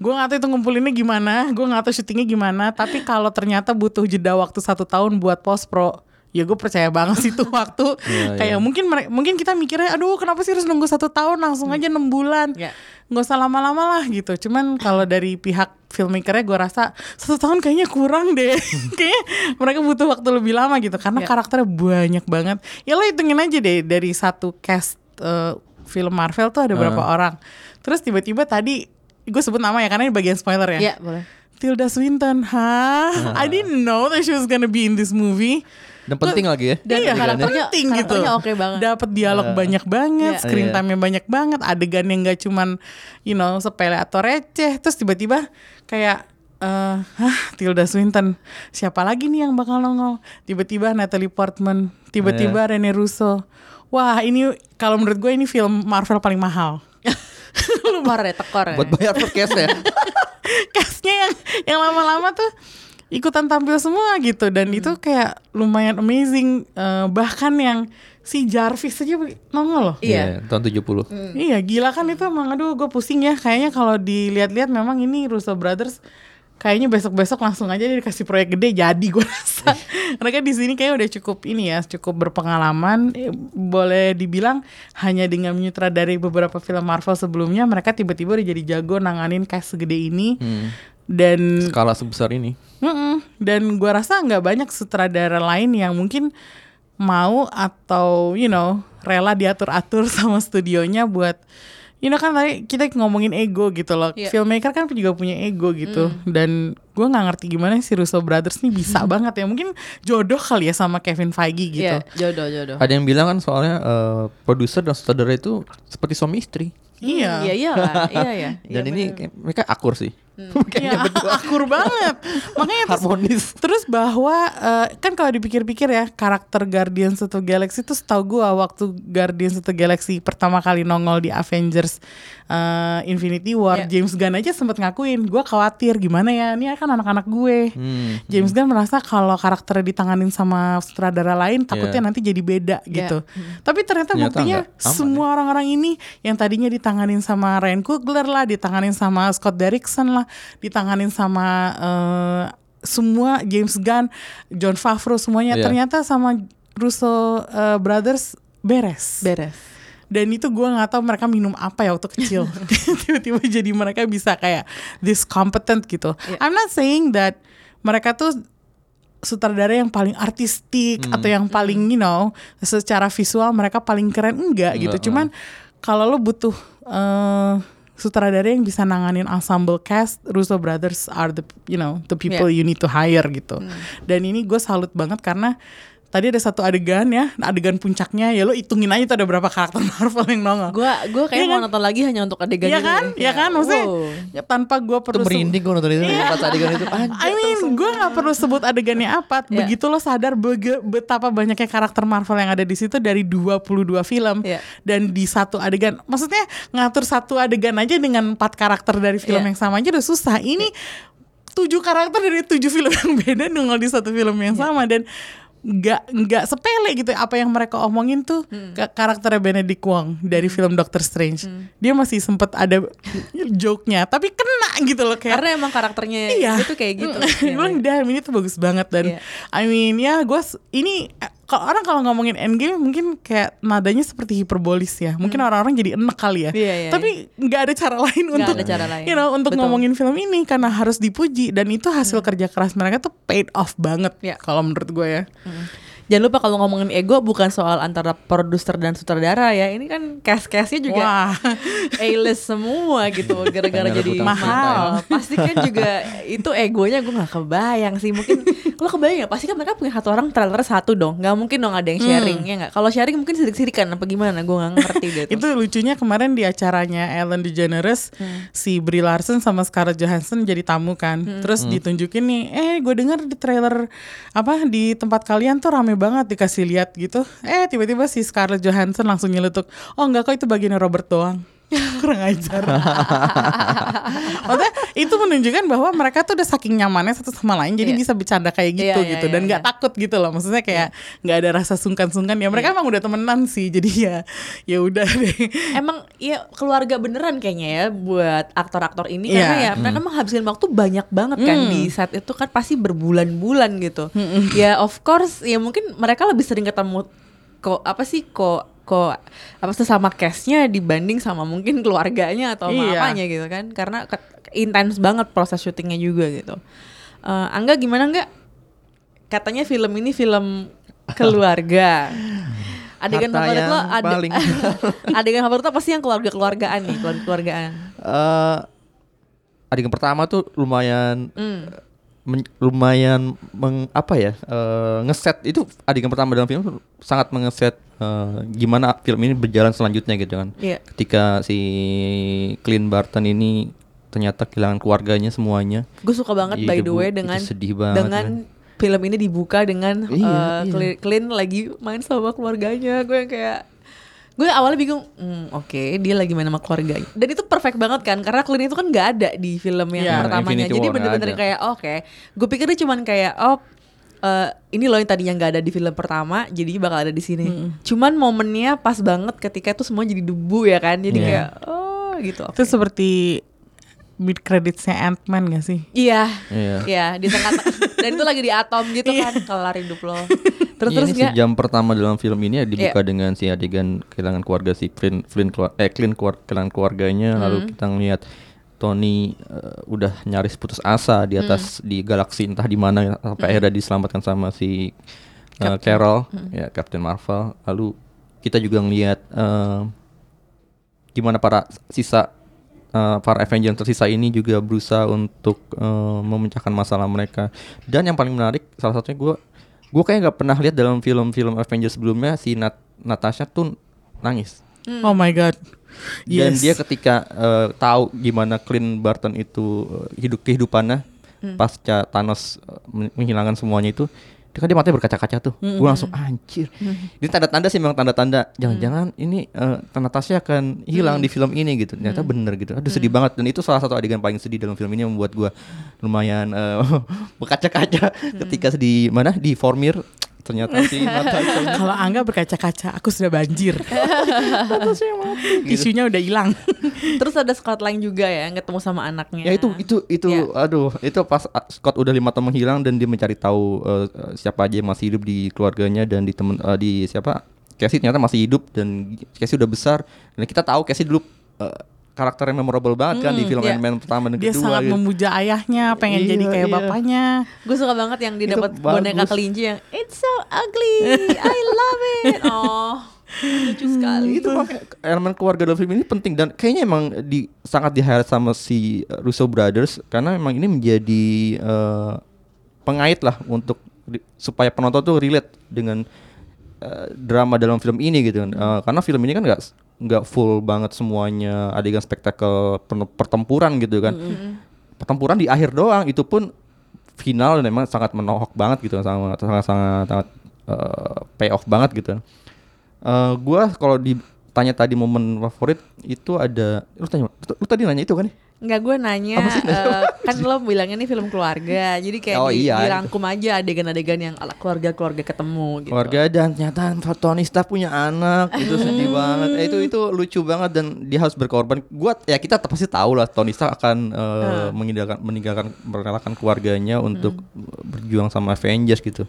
gue gak tahu itu ngumpulinnya gimana gue gak tahu syutingnya gimana tapi kalau ternyata butuh jeda waktu satu tahun buat post pro ya gue percaya banget sih itu waktu. <laughs> Iya, kayak iya. mungkin mungkin kita mikirnya aduh kenapa sih harus nunggu satu tahun? Langsung aja enam bulan. Ya. nggak usah lama-lama lah gitu. Cuman kalau dari pihak filmmakernya gue rasa satu tahun kayaknya kurang deh. <laughs> Kayaknya mereka butuh waktu lebih lama gitu karena Ya. karakternya banyak banget. Ya lo hitungin aja deh dari satu cast eh, film Marvel tuh ada berapa orang. Terus tiba-tiba tadi gue sebut nama ya karena ini bagian spoiler ya Ya, boleh. Tilda Swinton, hah? I didn't know that she was gonna be in this movie. Dan penting lagi ya. Dan iya, karakternya- penting gitu. karakternya oke banget. Dapat dialog banyak banget, Iya. screen Iya. time-nya banyak banget, adegan yang gak cuman you know sepele atau receh. Terus tiba-tiba kayak eh hah Tilda Swinton siapa lagi nih yang bakal nongol tiba-tiba Natalie Portman tiba-tiba Rene Russo wah ini kalau menurut gue ini film Marvel paling mahal <laughs> <laughs> Tekor ya, tekor ya. Buat bayar podcast ya. <laughs> castnya yang yang lama-lama tuh ikutan tampil semua gitu dan itu kayak lumayan amazing Eh, bahkan yang si Jarvis aja nongol loh Iya. Tahun 70. iya gila kan itu emang aduh gue pusing ya kayaknya kalau dilihat-lihat memang ini Russo Brothers kayaknya besok-besok langsung aja dia dikasih proyek gede jadi gue <laughs> rasa. Mereka di sini kayak udah cukup ini ya cukup berpengalaman. Eh, boleh dibilang hanya dengan menyutradari beberapa film Marvel sebelumnya mereka tiba-tiba udah jadi jago nanganin cast segede ini. Dan Skala sebesar ini. Mm-mm. Dan gua rasa nggak banyak sutradara lain yang mungkin mau atau you know rela diatur-atur <laughs> sama studionya buat you know kan tadi kita ngomongin ego gitu loh. Iya. Filmmaker kan juga punya ego gitu dan gua nggak ngerti gimana si Russo Brothers nih bisa banget ya. Mungkin jodoh kali ya sama Kevin Feige gitu. Iya, jodoh jodoh. Ada yang bilang kan soalnya eh, produser dan sutradara itu seperti suami istri. Iya. <laughs> Iya iya lah, iya ya. Dan ini kayak- mereka akur sih. <laughs> Iya, akur banget. <laughs> Makanya terus, Harmonis. terus bahwa eh, kan kalau dipikir-pikir ya karakter Guardians of the Galaxy itu setahu gua waktu Guardians of the Galaxy pertama kali nongol di Avengers eh, Infinity War, Iya. James Gunn aja sempat ngakuin, gua khawatir gimana ya, ini kan anak-anak gue. Hmm. James Gunn merasa kalau karakternya ditanganin sama sutradara lain takutnya Iya. nanti jadi beda gitu. Tapi ternyata, Ternyata buktinya semua orang-orang ini yang tadinya ditanganin sama Ryan Coogler lah, ditanganin sama Scott Derrickson lah, ditanganin sama eh, semua James Gunn, John Favreau semuanya Iya. ternyata sama Russo eh, Brothers beres. Beres. Dan itu gue nggak tahu mereka minum apa ya waktu kecil. <laughs> <laughs> Tiba-tiba jadi mereka bisa kayak this competent gitu. Iya. I'm not saying that mereka tuh sutradara yang paling artistik atau yang paling you know secara visual mereka paling keren enggak gitu. Enggak, Cuman kalau lo butuh eh, sutradara yang bisa nanganin ensemble cast, Russo Brothers are the you know the people you need to hire gitu. Dan ini gue salut banget karena tadi ada satu adegan ya, adegan puncaknya ya lo hitungin aja tuh ada berapa karakter Marvel yang nongol. Gua gua kayak Iya mau kan? nonton lagi hanya untuk adegan Iya ini. kan? Iya kan? Maksudnya wow. ya, tanpa gue perlu merinding gue nonton itu pas adegan itu. Anjir. I mean, gue nggak perlu sebut adegannya apa. Iya. Begitu lo sadar bege- betapa banyaknya karakter Marvel yang ada di situ dari 22 film Iya. dan di satu adegan. Maksudnya ngatur satu adegan aja dengan empat karakter dari film Iya. yang sama aja udah susah. Ini tujuh karakter dari tujuh film yang beda nongol di satu film yang Iya. sama dan nggak nggak sepele gitu apa yang mereka omongin tuh Hmm. ke karakternya Benedict Wong dari film Doctor Strange dia masih sempet ada joke-nya tapi kena gitu loh kayak Karena emang karakternya Iya. itu kayak gitu. Gue bilang damn ini tuh bagus banget dan Iya. I mean ya gue ini kalau orang kalau ngomongin endgame mungkin kayak nadanya seperti hiperbolis ya. Mungkin orang-orang jadi enek kali ya. Hmm. Iya, iya, Tapi nggak ada cara lain Nggak untuk ada cara lain. you know untuk Betul. ngomongin film ini karena harus dipuji dan itu hasil kerja keras mereka tuh paid off banget Iya. kalau menurut gue ya. Jangan lupa kalau ngomongin ego bukan soal antara produser dan sutradara ya. Ini kan cast-castnya juga Wah. <laughs> A-list semua gitu gara-gara jadi mahal. Pasti kan juga itu egonya gue nggak kebayang sih. Mungkin lo kebayang ya pasti kan mereka punya satu orang trailer satu dong. Nggak mungkin dong ada yang sharing ya nggak. Kalau sharing mungkin sirik-sirikan apa gimana? Gue nggak ngerti deh. <laughs> itu lucunya kemarin di acaranya Ellen DeGeneres si Brie Larson sama Scarlett Johansson jadi tamu kan terus ditunjukin nih eh gue denger di trailer apa di tempat kalian tuh rame banget dikasih lihat gitu. Eh tiba-tiba si Scarlett Johansson langsung nyeletuk oh enggak kok itu bagiannya Robert doang kurang ajar. Maksudnya itu menunjukkan bahwa mereka tuh udah saking nyamannya satu sama lain jadi Iya. bisa bercanda kayak gitu Iya, iya, gitu. Dan iya, nggak iya. takut gitu loh. Maksudnya kayak nggak ada rasa sungkan-sungkan. Ya mereka emang udah temenan sih jadi ya ya udah <laughs> deh. Emang ya keluarga beneran kayaknya ya buat aktor-aktor ini. Iya. karena ya mereka menghabiskan waktu banyak banget kan. Di set itu kan pasti berbulan-bulan gitu. Ya of course ya mungkin mereka lebih sering ketemu kok apa sih kok kok apa sesama castnya dibanding sama mungkin keluarganya atau Iya. apanya gitu kan karena intens banget proses syutingnya juga gitu. Eh, Angga gimana nggak? Katanya film ini film <laughs> keluarga. Adegan favorit lo ada paling. <laughs> adegan favorit lo apa sih yang keluarga-keluargaan nih, keluarga-keluargaan. Eh, adegan pertama tuh lumayan Hmm. men- lumayan meng, apa ya eh, ngeset itu adegan pertama dalam film sangat mengeset eh, gimana film ini berjalan selanjutnya gitu kan Iya. ketika si Clint Barton ini ternyata kehilangan keluarganya semuanya Gue suka banget Iya, by the way dengan sedih banget, dengan film ini dibuka dengan Iya, eh, iya. Cli- Clint lagi main sama keluarganya. Gue yang kayak gue awalnya bingung, hmm, oke dia lagi main sama keluarganya. Dan itu perfect banget kan karena Clint itu kan nggak ada di film yang Iya, pertamanya. Infinity Jadi bener-bener kayak oke. Gue pikir dia cuman kayak oh eh, ini loh yang tadinya nggak ada di film pertama, jadi bakal ada di sini. Cuman momennya pas banget ketika itu semua jadi debu ya kan, jadi Iya. kayak oh gitu. Itu seperti mid creditsnya Ant-Man gak sih? Iya. Iya. Iya, di tengah dan itu lagi di atom gitu kan, kelar hidup lo. <laughs> Terus Iya, terus si jam pertama dalam film ini ya dibuka Iya. dengan si adegan kehilangan keluarga si Flynn, Flynn keluar, eh Clint keluar, kehilangan keluarganya Hmm. lalu kita ngeliat Tony eh, udah nyaris putus asa di atas di galaksi entah di mana sampai akhirnya diselamatkan sama si eh, Carol ya Captain Marvel. Lalu kita juga ngelihat eh, gimana para sisa eh, para Avengers yang tersisa ini juga berusaha untuk eh, memecahkan masalah mereka. Dan yang paling menarik salah satunya gue gue kayak nggak pernah lihat dalam film-film Avengers sebelumnya si Nat Natasha tuh nangis. Oh my god. Dan Yes. dia ketika eh, tahu gimana Clint Barton itu eh, hidup kehidupannya pasca Thanos eh, men- menghilangkan semuanya itu dia kan dia matanya berkaca-kaca tuh. Gue langsung anjir. Ini tanda-tanda sih memang tanda-tanda. Jangan-jangan ini eh, Natasha akan hilang di film ini gitu. Ternyata bener gitu. Aduh sedih banget. Dan itu salah satu adegan paling sedih dalam film ini yang membuat gue lumayan eh, <laughs> berkaca-kaca ketika di mana di Formir ternyata si <laughs> Natasha Kalau Angga berkaca-kaca, aku sudah banjir. <laughs> Tisunya udah hilang. <laughs> Terus ada Scott Lang juga ya yang ketemu sama anaknya. Ya itu itu itu Ya. aduh itu pas Scott udah lima tahun menghilang dan dia mencari tahu uh, uh, siapa aja yang masih hidup di keluarganya dan di temen uh, di siapa Casey ternyata masih hidup dan Casey udah besar dan kita tahu Casey dulu uh, karakter yang memorable banget kan di film iya. Ant-Man pertama dan Dia kedua sangat gitu. memuja ayahnya, pengen Iya, jadi kayak iya. bapaknya. Gue suka banget yang dia dapat boneka kelinci yang It's so ugly, I love it. <laughs> Oh, lucu sekali. itu makanya elemen keluarga dalam film ini penting dan kayaknya emang di sangat di highlight sama si Russo Brothers karena memang ini menjadi uh, pengait lah untuk di- supaya penonton tuh relate dengan uh, drama dalam film ini gitu kan Uh, karena film ini kan nggak nggak full banget semuanya adegan spektakel pertempuran gitu kan. Pertempuran di akhir doang itu pun final dan memang sangat menohok banget gitu sangat sangat sangat, sangat uh, pay off banget gitu. Eh gua kalau ditanya tadi momen favorit itu ada lu tanya lu, tadi nanya itu kan ya? Enggak gue nanya eh, kan lo bilangnya nih film keluarga. Jadi kayak Oh, di- iya. dirangkum aja adegan-adegan yang ala keluarga-keluarga ketemu gitu. keluarga dan ternyata Tony Stark punya anak itu sedih <laughs> banget eh, itu itu lucu banget dan dia harus berkorban gua ya kita pasti tahu lah Tony Stark akan eh, meninggalkan meninggalkan merelakan keluarganya untuk berjuang sama Avengers gitu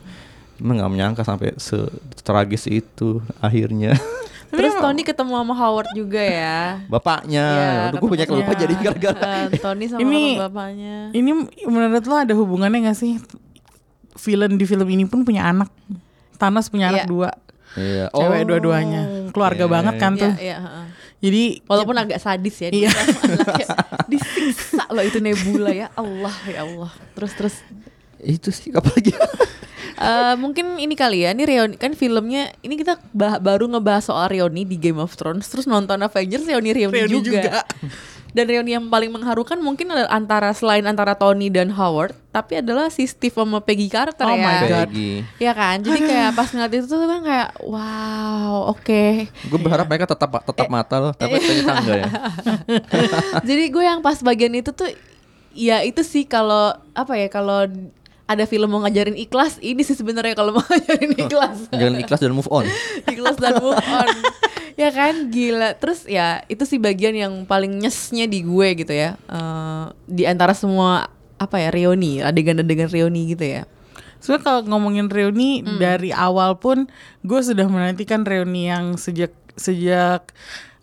Emang nggak menyangka sampai setragis itu akhirnya <laughs> Terus Tony ketemu sama Howard juga ya. bapaknya Aduh, gue banyak lupa jadi gara-gara eh, Tony sama Ini- bapaknya. Ini menurut lo ada hubungannya gak sih? Villain di film ini pun punya anak. Thanos punya anak Iya. dua. Iya. Cewek dua-duanya. Keluarga oke. banget kan tuh. Iya, iya, heeh. Jadi Walaupun agak sadis ya Iya. dia anaknya. Disiksa loh itu Nebula ya Allah ya Allah Terus terus itu sih apalagi <laughs> eh, Mungkin ini kali ya Ini reuni Kan filmnya Ini kita bah- baru ngebahas soal reuni di Game of Thrones Terus nonton Avengers reuni-reuni Reuni juga. juga. Dan reuni yang paling mengharukan mungkin adalah antara selain antara Tony dan Howard, tapi adalah si Steve sama Peggy Carter Oh ya. my God. Peggy. Ya kan, jadi kayak pas ngeliat itu tuh kan kayak wow, oke. Gue berharap mereka tetap tetap mata loh, tapi ternyata enggak ya. <laughs> Jadi gue yang pas bagian itu tuh ya itu sih kalau apa ya kalau ada film mau ngajarin ikhlas? Ini sih sebenarnya kalau mau <laughs> ngajarin ikhlas. Jangan ikhlas dan move on. <laughs> ikhlas dan move on. <laughs> Ya kan? Gila. Terus ya itu sih bagian yang paling nyesnya di gue gitu ya. Eh, di antara semua apa ya reuni adegan-adegan reuni gitu ya. Sebenarnya kalau ngomongin reuni Hmm. dari awal pun gue sudah menantikan reuni yang sejak sejak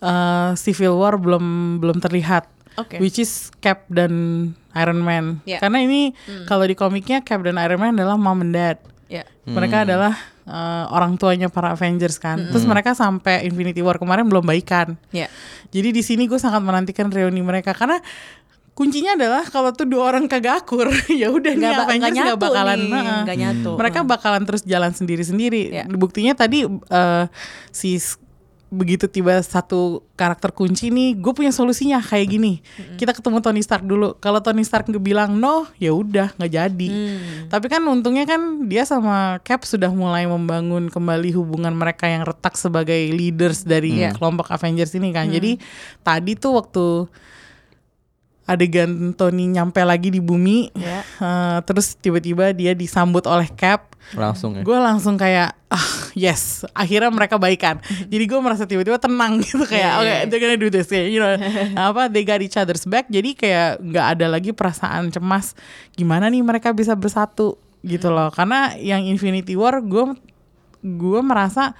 uh, Civil War belum belum terlihat. Oke. Which is Cap dan Iron Man. Ya. Karena ini kalau di komiknya Cap dan Iron Man adalah mom and dad. ya Mereka adalah uh, orang tuanya para Avengers kan. Terus mereka sampai Infinity War kemarin belum baikan. ya Jadi di sini gue sangat menantikan reuni mereka karena kuncinya adalah kalau tuh dua orang kagak akur <laughs> ya udah nih nggak ba- Avengers nggak bakalan nih, heeh. nggak nyatu mereka bakalan terus jalan sendiri-sendiri. Ya. Buktinya tadi eh, si begitu tiba satu karakter kunci nih, gue punya solusinya kayak gini. Kita ketemu Tony Stark dulu. Kalau Tony Stark nggak bilang no, ya udah nggak jadi. Hmm. Tapi kan untungnya kan dia sama Cap sudah mulai membangun kembali hubungan mereka yang retak sebagai leaders dari Iya. kelompok Avengers ini kan. Jadi tadi tuh waktu adegan Tony nyampe lagi di bumi, Ya. eh, terus tiba-tiba dia disambut oleh Cap. Langsung ya. Gue langsung kayak ah yes, akhirnya mereka baikan. <laughs> Jadi gue merasa tiba-tiba tenang <laughs> gitu kayak Iya, oke iya. they're gonna do this kayak you know <laughs> apa they got each other's back. Jadi kayak nggak ada lagi perasaan cemas gimana nih mereka bisa bersatu gitu loh. Karena yang Infinity War gue gue merasa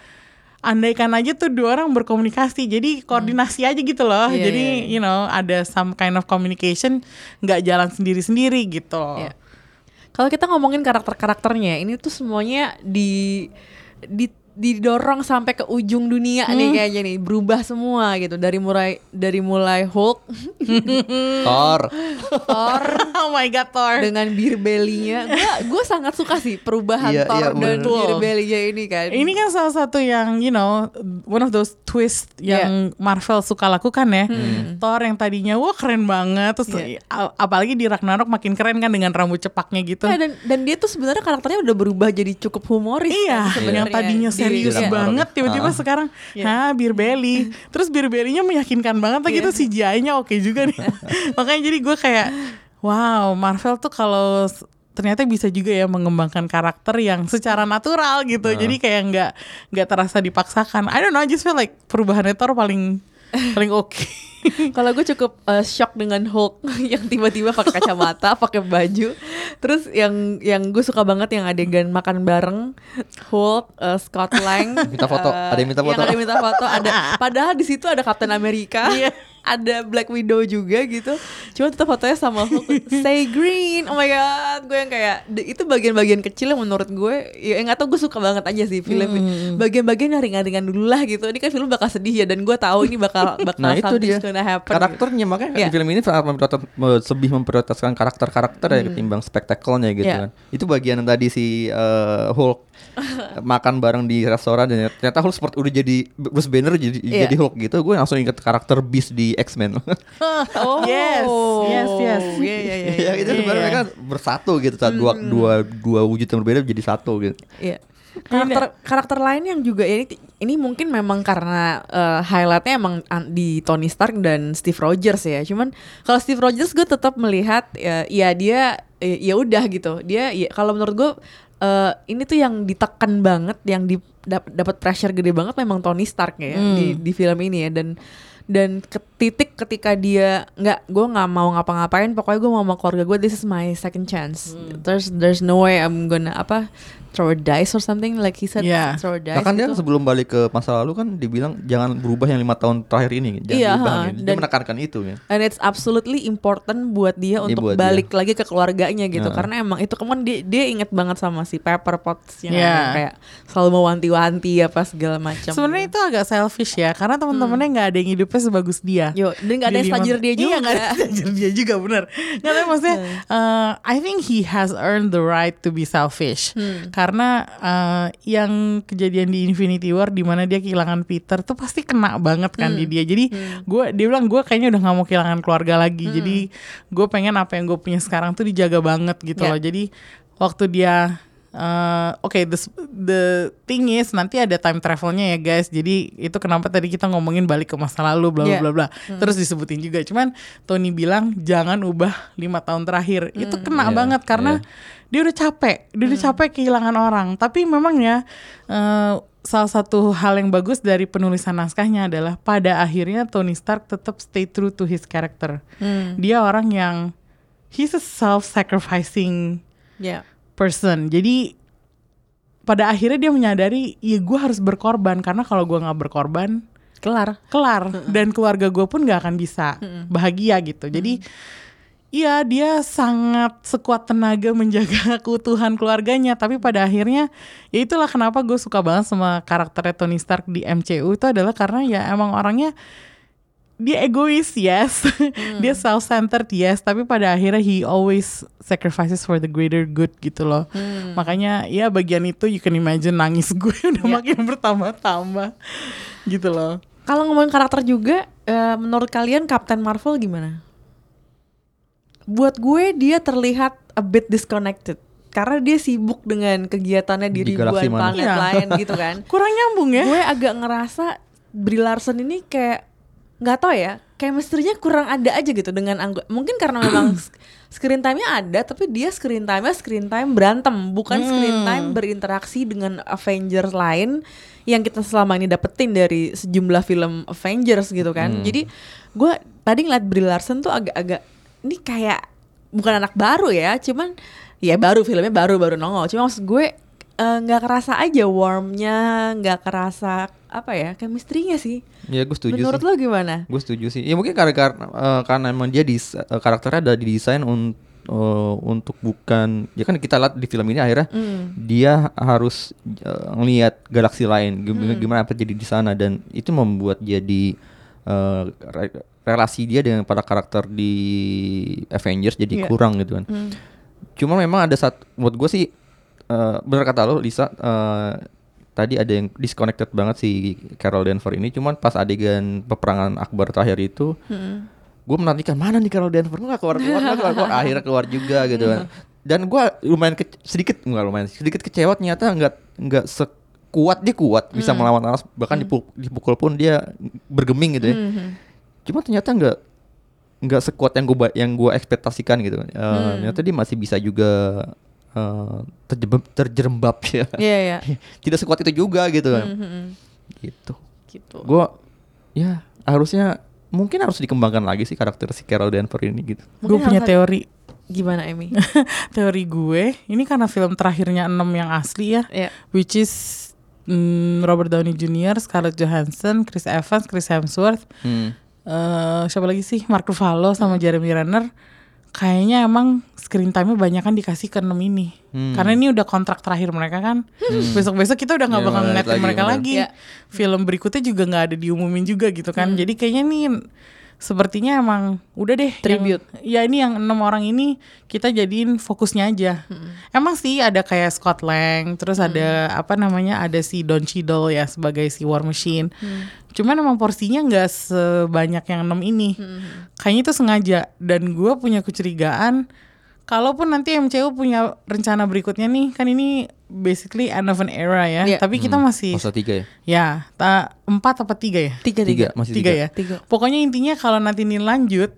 andaikan aja tuh dua orang berkomunikasi jadi koordinasi aja gitu loh Iya, jadi iya, iya. you know ada some kind of communication nggak jalan sendiri sendiri gitu Iya. Kalau kita ngomongin karakter-karakternya, ini tuh semuanya di di didorong sampai ke ujung dunia Hmm. nih kayaknya nih. Berubah semua gitu. Dari mulai dari mulai Hulk. <laughs> Thor. Thor. <laughs> Oh my god Thor. Dengan beer belly-nya gue gue sangat suka sih perubahan Iya, Thor iya, dan bener. beer belly-nya ini kan. Ini kan salah satu yang you know one of those twist yang Marvel suka lakukan ya. Thor yang tadinya wah keren banget. Terus Iya. a- apalagi di Ragnarok makin keren kan dengan rambut cepaknya gitu. Ya, dan dan dia tuh sebenarnya karakternya udah berubah jadi cukup humoris Iya, kan sebenarnya. yang tadinya di- serius iya. banget tiba-tiba Ah. sekarang ha beer belly. Terus beer belly-nya meyakinkan banget lagi Iya. tuh CGI-nya oke juga nih. <laughs> Makanya jadi gue kayak wow, Marvel tuh kalau ternyata bisa juga ya mengembangkan karakter yang secara natural gitu. Jadi kayak nggak nggak terasa dipaksakan. I don't know, I just feel like perubahannya Thor paling <laughs> paling oke. <laughs> Kalau gue cukup uh, shock dengan Hulk <laughs> yang tiba-tiba pakai kacamata, pakai baju. Terus yang yang gue suka banget yang adegan makan bareng Hulk, uh, Scott Lang. <laughs> Minta foto, uh, ada yang minta foto. Yang ada yang minta foto. Ada padahal di situ ada Captain America. Iya. ada Black Widow juga gitu. Cuma tetap fotonya sama Hulk. Stay green. Oh my god, gue yang kayak itu bagian-bagian kecil yang menurut gue ya nggak tau gue suka banget aja sih film. Hmm. Bagian-bagian yang ringan-ringan dulu lah gitu. Ini kan film bakal sedih ya dan gue tahu ini bakal bakal Nah itu dia gonna happen. karakternya makanya Iya. di film ini sangat memprioritas, me- lebih memprioritaskan karakter-karakter ya ketimbang spektakelnya gitu Iya. kan. Itu bagian yang tadi si eh, Hulk <laughs> makan bareng di restoran dan ternyata Hulk seperti udah jadi Bruce Banner jadi Iya. jadi Hulk gitu. Gue langsung inget karakter Beast di X-Men. <laughs> Oh, Yes, yes, yes. <laughs> Iya, iya, iya. ya itu iya. sebenarnya mereka bersatu gitu saat dua dua dua wujud yang berbeda jadi satu gitu. Iya. Karakter karakter lain yang juga ya ini ini mungkin memang karena eh, highlightnya emang an- di Tony Stark dan Steve Rogers ya. Cuman kalau Steve Rogers gue tetap melihat ya, ya dia eh, ya udah gitu. Dia ya kalau menurut gue eh, ini tuh yang ditekan banget, yang di dap- dapat pressure gede banget memang Tony Stark ya di di film ini ya. Dan dan ke titik ketika dia nggak gue nggak mau ngapa-ngapain pokoknya gue mau sama keluarga gue this is my second chance. There's there's no way I'm gonna apa throw a dice or something like he said Yeah. throw a dice Bahkan dia gitu. sebelum balik ke masa lalu kan dibilang jangan berubah yang lima tahun terakhir ini, jangan Iya, diubah ha, gitu. Dia dan- menekankan itu ya. And it's absolutely important buat dia untuk buat dia. balik lagi ke keluarganya gitu Heeh. karena emang itu kan dia dia inget banget sama si Pepper Potts yang Yeah. kayak selalu mewanti-wanti apa segala macam. Sebenarnya itu agak selfish ya karena teman-temannya nggak ada yang hidupnya sebagus dia. Yo, dan nggak ada yang dia juga. Iya nggak ada dia juga bener. Nggak tahu maksudnya. uh, I think he has earned the right to be selfish. Karena uh, yang kejadian di Infinity War di mana dia kehilangan Peter tuh pasti kena banget kan di dia. Jadi gue dia bilang gue kayaknya udah nggak mau kehilangan keluarga lagi. Jadi gue pengen apa yang gue punya sekarang tuh dijaga banget gitu Ya. loh. Jadi waktu dia Uh, Oke, the, the thing is nanti ada time travelnya ya guys. Jadi itu kenapa tadi kita ngomongin balik ke masa lalu, bla bla Yeah. bla bla. Terus disebutin juga. Cuman Tony bilang jangan ubah lima tahun terakhir. Itu kena Yeah, banget karena dia udah capek, dia udah capek kehilangan orang. Tapi memang ya uh, salah satu hal yang bagus dari penulisan naskahnya adalah pada akhirnya Tony Stark tetap stay true to his character. Dia orang yang he's a self-sacrificing Ya. person. Jadi pada akhirnya dia menyadari, ya gue harus berkorban karena kalau gue nggak berkorban, Kelar. kelar dan keluarga gue pun nggak akan bisa bahagia gitu. Jadi Iya dia sangat sekuat tenaga menjaga <laughs> keutuhan keluarganya. Tapi pada akhirnya ya itulah kenapa gue suka banget sama karakternya Tony Stark di MCU Itu adalah karena ya emang orangnya dia egois yes. <laughs> Dia self centered yes. Tapi pada akhirnya he always sacrifices for the greater good gitu loh. Makanya ya bagian itu you can imagine nangis gue. <laughs> Udah makin bertambah-tambah gitu loh. Kalau ngomongin karakter juga, eh, menurut kalian Captain Marvel gimana? Buat gue dia terlihat a bit disconnected. Karena dia sibuk dengan kegiatannya di, Di ribuan planet Iya. lain <laughs> gitu kan. kurang nyambung ya. Gue agak ngerasa Brie Larson ini kayak nggak tau ya chemistry-nya kurang ada aja gitu dengan anggota mungkin karena memang <clears throat> screen time-nya ada tapi dia screen time-nya screen time berantem bukan screen time berinteraksi dengan Avengers lain yang kita selama ini dapetin dari sejumlah film Avengers gitu kan. Jadi gue tadi ngeliat Brie Larson tuh agak-agak ini kayak bukan anak baru ya cuman ya baru filmnya baru baru nongol cuma maksud gue eh, nggak kerasa aja warmnya, nggak kerasa apa ya chemistry-nya sih. Ya gue setuju Menurut sih. lo gimana? Gue setuju sih. Ya mungkin karena karena, eh, karena emang dia dis, eh, karakternya ada didesain un, eh, untuk bukan ya kan kita lihat di film ini akhirnya Hmm. dia harus eh, ngelihat galaksi lain gimana, gimana apa jadi di sana dan itu membuat jadi eh, re- relasi dia dengan para karakter di Avengers jadi Iya. kurang gitu kan. Hmm. Cuma memang ada satu menurut gue sih eh, benar kata lo Lisa eh, tadi ada yang disconnected banget si Carol Danvers ini cuman pas adegan peperangan Akbar terakhir itu Hmm. gue menantikan mana nih Carol Danvers nggak keluar keluar nggak keluar, keluar. akhirnya keluar juga gitu kan dan gue lumayan sedikit nggak lumayan sedikit kecewa ternyata nggak nggak sekuat dia kuat bisa melawan Thanos bahkan dipukul, dipukul pun dia bergeming gitu ya Mhm. cuma ternyata nggak nggak sekuat yang gue yang gue ekspektasikan gitu kan Eh, ternyata dia masih bisa juga eh, terjebab terjerembab ya Iya ya. <laughs> tidak sekuat itu juga gitu kan Mhm. gitu Gitu. gue ya harusnya mungkin harus dikembangkan lagi sih karakter si Carol Danvers ini gitu Gue punya teori. Gimana Emi? <laughs> teori gue, ini karena film terakhirnya 6 yang asli ya, Iya. which is mm, Robert Downey Jr., Scarlett Johansson, Chris Evans, Chris Hemsworth, Hmm. eh siapa lagi sih Mark Ruffalo sama Jeremy Renner kayaknya emang screen time-nya banyak kan dikasih ke 6 ini Hmm. karena ini udah kontrak terakhir mereka kan besok-besok kita udah nggak Iya, bakal ngeliat ngeliatin mereka bener. lagi Iya. film berikutnya juga nggak ada diumumin juga gitu kan jadi kayaknya nih sepertinya emang udah deh yang- Tribute. ya ini yang enam orang ini kita jadiin fokusnya aja. Emang sih ada kayak Scott Lang terus ada apa namanya ada si Don Cheadle ya sebagai si War Machine. Cuman emang porsinya nggak sebanyak yang enam ini. Kayaknya itu sengaja. Dan gue punya kecurigaan kalaupun nanti MCU punya rencana berikutnya nih kan ini basically end of an era ya Iya. tapi kita masih masa tiga ya ya tak empat apa tiga ya Tiga tiga tiga. masih tiga, tiga, ya Tiga. pokoknya intinya kalau nanti ini lanjut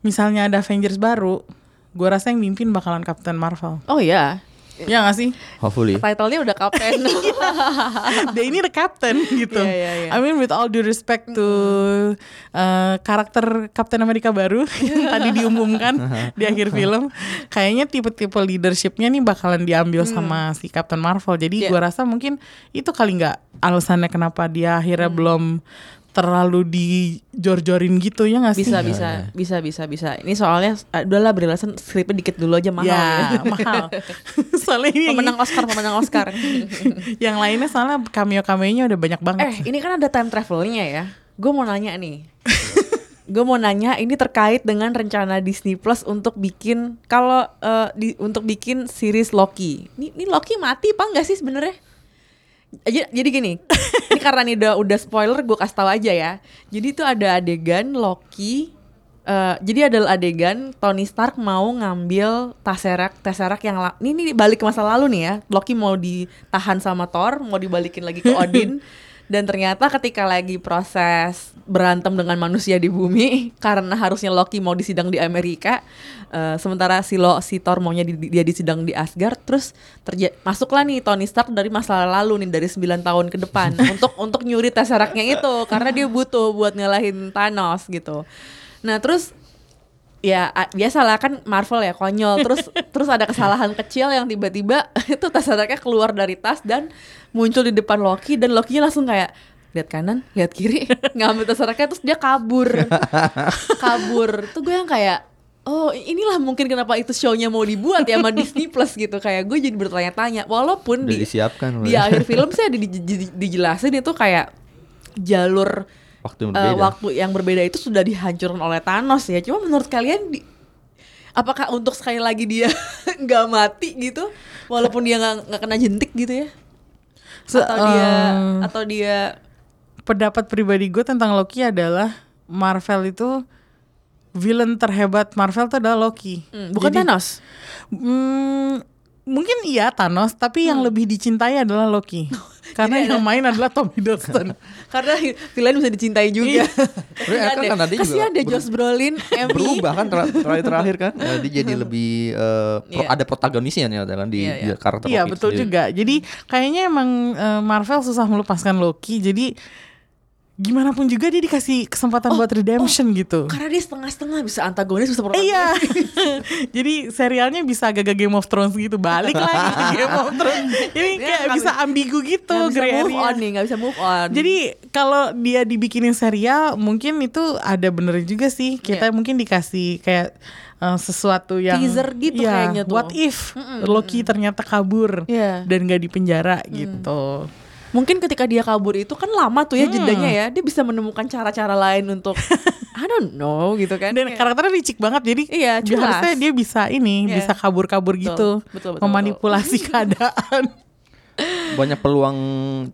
misalnya ada Avengers baru gue rasa yang mimpin bakalan Captain Marvel Oh ya. Ya gak sih hopefully Title-nya udah kapten. <laughs> dia ini the captain gitu Iya, iya, iya. I mean with all due respect to uh, karakter Captain America baru <laughs> yang tadi diumumkan <laughs> di akhir film kayaknya tipe-tipe leadershipnya nih bakalan diambil sama si Captain Marvel jadi Hmm. Iya. gua rasa mungkin itu kali nggak alasannya kenapa dia akhirnya Hmm. belum terlalu dijor-jorin gitu ya nggak sih bisa bisa bisa bisa bisa. Ini soalnya uh, udahlah beralasan skripnya dikit dulu aja mahal. ya ya. <laughs> mahal <laughs> soalnya ini pemenang Oscar, pemenang Oscar. <laughs> yang lainnya soalnya cameo cameonya udah banyak banget eh, ini kan ada time travelnya ya. Gue mau nanya nih. Gue mau nanya ini terkait dengan rencana Disney Plus untuk bikin kalau eh, di untuk bikin series Loki. Ini, ini Loki mati apa enggak sih sebenarnya? Jadi, jadi gini, <laughs> ini karena ini udah udah spoiler gue kasih tahu aja ya. Jadi itu ada adegan Loki eh, jadi ada adegan Tony Stark mau ngambil Tesseract Tesseract yang ini, ini balik ke masa lalu nih ya. Loki mau ditahan sama Thor, mau dibalikin lagi ke <laughs> Odin. Dan ternyata ketika lagi proses berantem dengan manusia di bumi <laughs> karena harusnya Loki mau disidang di Amerika, eh, sementara si Lo, si Thor maunya di- dia disidang di Asgard, terus terja- masuklah nih Tony Stark dari masa lalu nih dari 9 tahun ke depan <laughs> untuk untuk nyuri Tesseractnya itu karena dia butuh buat ngalahin Thanos gitu. Nah terus ya biasalah kan Marvel ya konyol. Terus <laughs> terus ada kesalahan kecil yang tiba-tiba <laughs> itu Tesseractnya keluar dari tas dan muncul di depan Loki dan Loki-nya langsung kayak lihat kanan lihat kiri. <laughs> Ngambil Tesseractnya terus dia kabur. Kabur. Tuh gue yang kayak oh inilah mungkin kenapa itu show-nya mau dibuat ya sama Disney Plus gitu. Kayak gue jadi bertanya-tanya. Walaupun udah di disiapkan di akhir film sih ada di, di- dijelasin itu kayak jalur waktu yang eh, berbeda waktu yang berbeda itu sudah dihancurkan oleh Thanos ya. Cuma menurut kalian di, apakah untuk sekali lagi dia <laughs> nggak mati gitu, walaupun dia nggak kena jentik gitu ya? Se- atau dia eh, atau dia pendapat pribadi gue tentang Loki adalah Marvel itu villain terhebat Marvel itu adalah Loki. hmm, bukan Jadi- Thanos. Hmm, mungkin iya Thanos, tapi yang lebih dicintai adalah Loki. <laughs> Karena yang main adalah Tom Hiddleston. <laughs> Karena villain bisa dicintai juga. Tapi kan kan nanti juga Kasihan deh Josh Brolin, Emmy. berubah kan ter- terakhir terakhir kan Eh, dia jadi <laughs> lebih eh, pro- Iya. ada protagonisnya nih kan di, Iya, di iya. karakter Iya Loki betul sendiri. juga. Jadi kayaknya emang eh, Marvel susah melepaskan Loki. Jadi gimana pun juga dia dikasih kesempatan buat redemption gitu. Karena dia setengah-setengah bisa antagonis bisa Eh, protagonis. Iya, <laughs> jadi serialnya bisa agak Game of Thrones gitu, balik lagi ke <laughs> Game of Thrones. Jadi Dia kayak nggak bisa ambigu gitu, Nggak bisa move area. on nih, nggak bisa move on. Jadi kalau dia dibikinin serial, mungkin itu ada bener juga sih. Kita mungkin dikasih kayak eh, sesuatu yang Teaser gitu ya, kayaknya tuh. What if Loki ternyata kabur Iya. dan gak di penjara gitu. Mungkin ketika dia kabur itu kan lama tuh ya jedanya ya. Dia bisa menemukan cara-cara lain untuk <laughs> I don't know gitu kan. Dan karakternya licik banget, jadi Iya, dia jelas. harusnya dia bisa ini, Iya. bisa kabur-kabur Betul, gitu, betul, betul, memanipulasi <laughs> keadaan. banyak peluang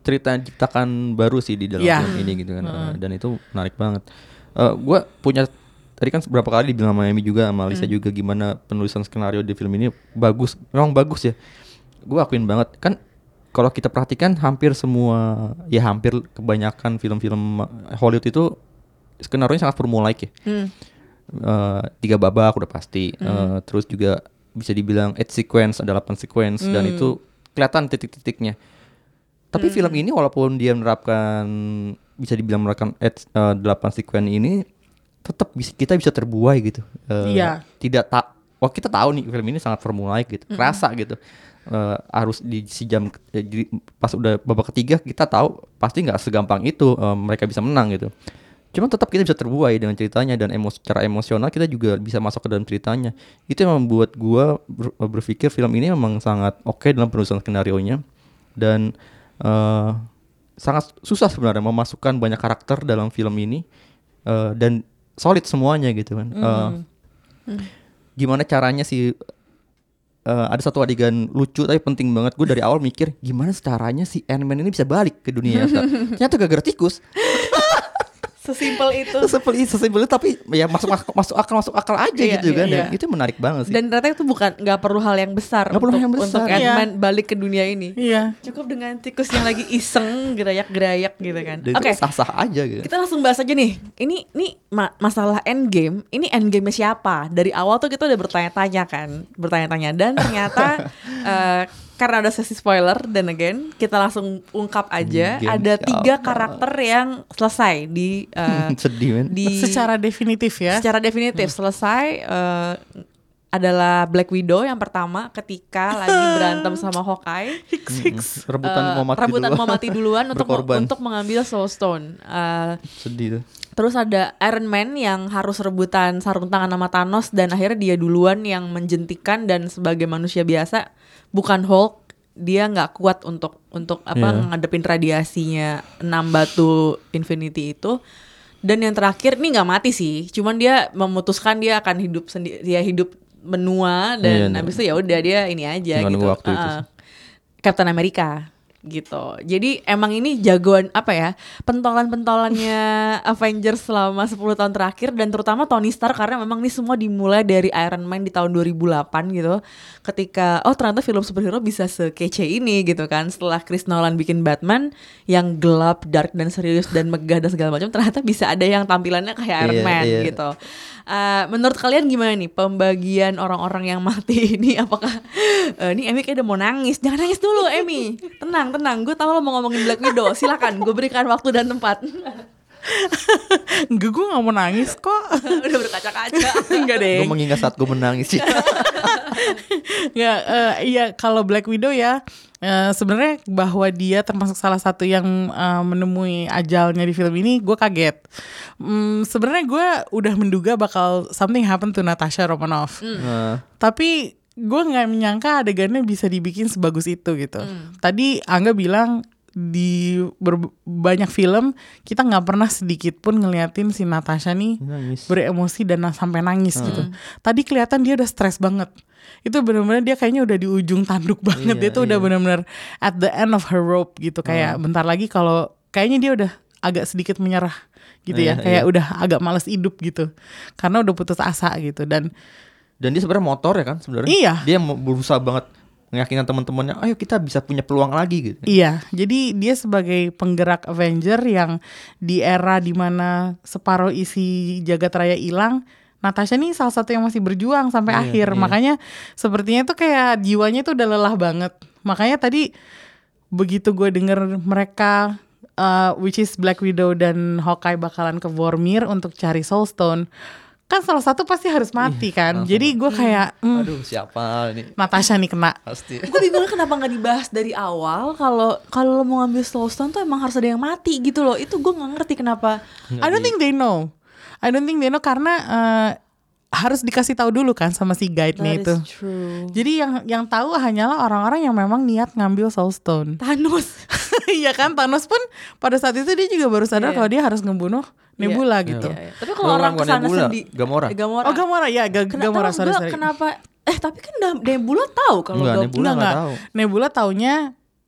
cerita yang diciptakan baru sih di dalam Iya. film ini gitu kan Eh, dan itu menarik banget Eh gue punya tadi kan beberapa kali dibilang sama Amy juga sama Lisa juga gimana penulisan skenario di film ini bagus memang bagus ya gue akuin banget kan kalau kita perhatikan hampir semua ya hampir kebanyakan film-film Hollywood itu skenario sangat formulaik ya. Hmm. Eh, tiga babak udah pasti. Eh, terus juga bisa dibilang eight sequence ada 8 sequence dan itu kelihatan titik-titiknya. Tapi film ini walaupun dia menerapkan bisa dibilang menerapkan eight, eh, 8 sequence ini tetap bisa kita bisa terbuai gitu. Eh, Iya. tidak tak wah kita tahu nih film ini sangat formulaik gitu kerasa gitu Eh, harus di si jam eh, jadi pas udah babak ketiga kita tahu pasti nggak segampang itu eh, mereka bisa menang gitu Cuma tetap kita bisa terbuai dengan ceritanya dan emos secara emosional kita juga bisa masuk ke dalam ceritanya. Itu yang membuat gua ber- berpikir film ini memang sangat oke dalam penulisan skenario nya dan eh, sangat susah sebenarnya memasukkan banyak karakter dalam film ini eh, dan solid semuanya gitu kan. Eh, Gimana caranya sih eh, ada satu adegan lucu tapi penting banget gue dari awal mikir gimana caranya si Ant-Man ini bisa balik ke dunia nyata. <laughs> Ternyata gara-gara tikus. Sesimpel itu. <laughs> Sesimpel itu, sesimpel itu tapi ya masuk akal, masuk akal masuk akal aja Iya, gitu kan. iya. Dan itu menarik banget sih. Dan ternyata itu bukan nggak perlu hal yang besar Nggak perlu untuk, hal yang besar. untuk Iya. Balik ke dunia ini. Iya. Cukup dengan tikus yang lagi iseng gerayak-gerayak gitu kan. Oke. itu sah-sah aja gitu. Kita langsung bahas aja nih. Ini ini ma- masalah endgame. Ini endgame siapa? Dari awal tuh kita udah bertanya-tanya kan, bertanya-tanya dan ternyata <laughs> eh, karena ada sesi spoiler dan again kita langsung ungkap aja Endgame ada tiga siapa? karakter yang selesai di <laughs> Sedih men. di Secara definitif ya. secara definitif selesai eh, adalah Black Widow yang pertama ketika <laughs> lagi berantem sama Hawkeye Hicks, Hicks. rebutan Eh, mau mati rebutan dulu. mau mati duluan <laughs> untuk untuk mengambil Soul Stone. Eh, Sedih tuh. terus ada Iron Man yang harus rebutan sarung tangan sama Thanos dan akhirnya dia duluan yang menjentikan dan sebagai manusia biasa bukan Hulk dia nggak kuat untuk untuk apa Iya. ngadepin radiasinya enam batu Infinity itu. Dan yang terakhir ini nggak mati sih. Cuman dia memutuskan dia akan hidup sendiri dia hidup menua dan Iya, habis itu ya udah dia ini aja Tinggal gitu. waktu itu sih. Captain America gitu. Jadi emang ini jagoan apa ya? Pentolan-pentolannya <laughs> Avengers selama 10 tahun terakhir dan terutama Tony Stark karena memang ini semua dimulai dari Iron Man di tahun 2008 gitu. Ketika oh ternyata film superhero bisa sekece ini gitu kan. Setelah Chris Nolan bikin Batman yang gelap, dark dan serius dan megah dan segala macam ternyata bisa ada yang tampilannya kayak Iron Iya, Man iya. gitu. Eh, menurut kalian gimana nih pembagian orang-orang yang mati ini? Apakah eh, ini Emmy kayak udah mau nangis? Jangan nangis dulu, Emmy. Tenang, tenang. Gue tahu lo mau ngomongin Black Widow. <laughs> Silakan, gue berikan waktu dan tempat. Enggak, gue gak mau nangis kok. <laughs> udah berkaca-kaca. Enggak deh. Gue mengingat saat gue menangis sih. <laughs> Nggak, eh, iya kalau Black Widow ya eh, sebenarnya bahwa dia termasuk salah satu yang eh, menemui ajalnya di film ini gue kaget. Hmm, sebenarnya gue udah menduga bakal something happen to Natasha Romanoff. Nah, Tapi gue nggak menyangka adegannya bisa dibikin sebagus itu gitu. Tadi Angga bilang di ber- banyak film kita nggak pernah sedikit pun ngeliatin si Natasha nih nangis. beremosi dan sampai nangis gitu. Tadi kelihatan dia udah stres banget. Itu benar-benar dia kayaknya udah di ujung tanduk banget. Iya, dia tuh udah iya. benar-benar at the end of her rope gitu. Kayak bentar lagi kalau kayaknya dia udah agak sedikit menyerah gitu ya. Iya, Kayak iya. udah agak males hidup gitu. Karena udah putus asa gitu dan Dan dia sebenarnya motor ya kan sebenarnya. Iya. Dia berusaha banget meyakinkan teman-temannya, ayo kita bisa punya peluang lagi gitu. Iya, jadi dia sebagai penggerak Avenger yang di era di mana separuh isi jagat raya hilang, Natasha nih salah satu yang masih berjuang sampai Iya, akhir. iya. Makanya sepertinya tuh kayak jiwanya tuh udah lelah banget. Makanya tadi begitu gue denger mereka uh, which is Black Widow dan Hawkeye bakalan ke Vormir untuk cari Soul Stone. Kan salah satu pasti harus mati kan. Jadi gue kayak hmm, Aduh siapa ini Natasha nih kena. pasti. gue bingung kenapa nggak dibahas dari awal kalau kalau lo mau ngambil Soul Stone tuh emang harus ada yang mati gitu loh itu gue nggak ngerti kenapa I don't think they know. I don't think they know karena uh, harus dikasih tahu dulu kan sama si guide-nya That itu. true Jadi yang yang tahu hanyalah orang-orang yang memang niat ngambil Soul Stone. Thanos <laughs> Iya kan Thanos pun pada saat itu dia juga baru sadar Iya. kalau dia harus ngebunuh Nebula gitu. Iya, iya. tapi kalau orang ke sana Nebula, sendiri Gamora. Gamora Oh Gamora ya, Ga- Kena- Gamora sorry nggak sorry. kenapa eh tapi kan Nebula tahu kalau Enggak, Nebula Enggak, nggak enggak. tahu. Nebula taunya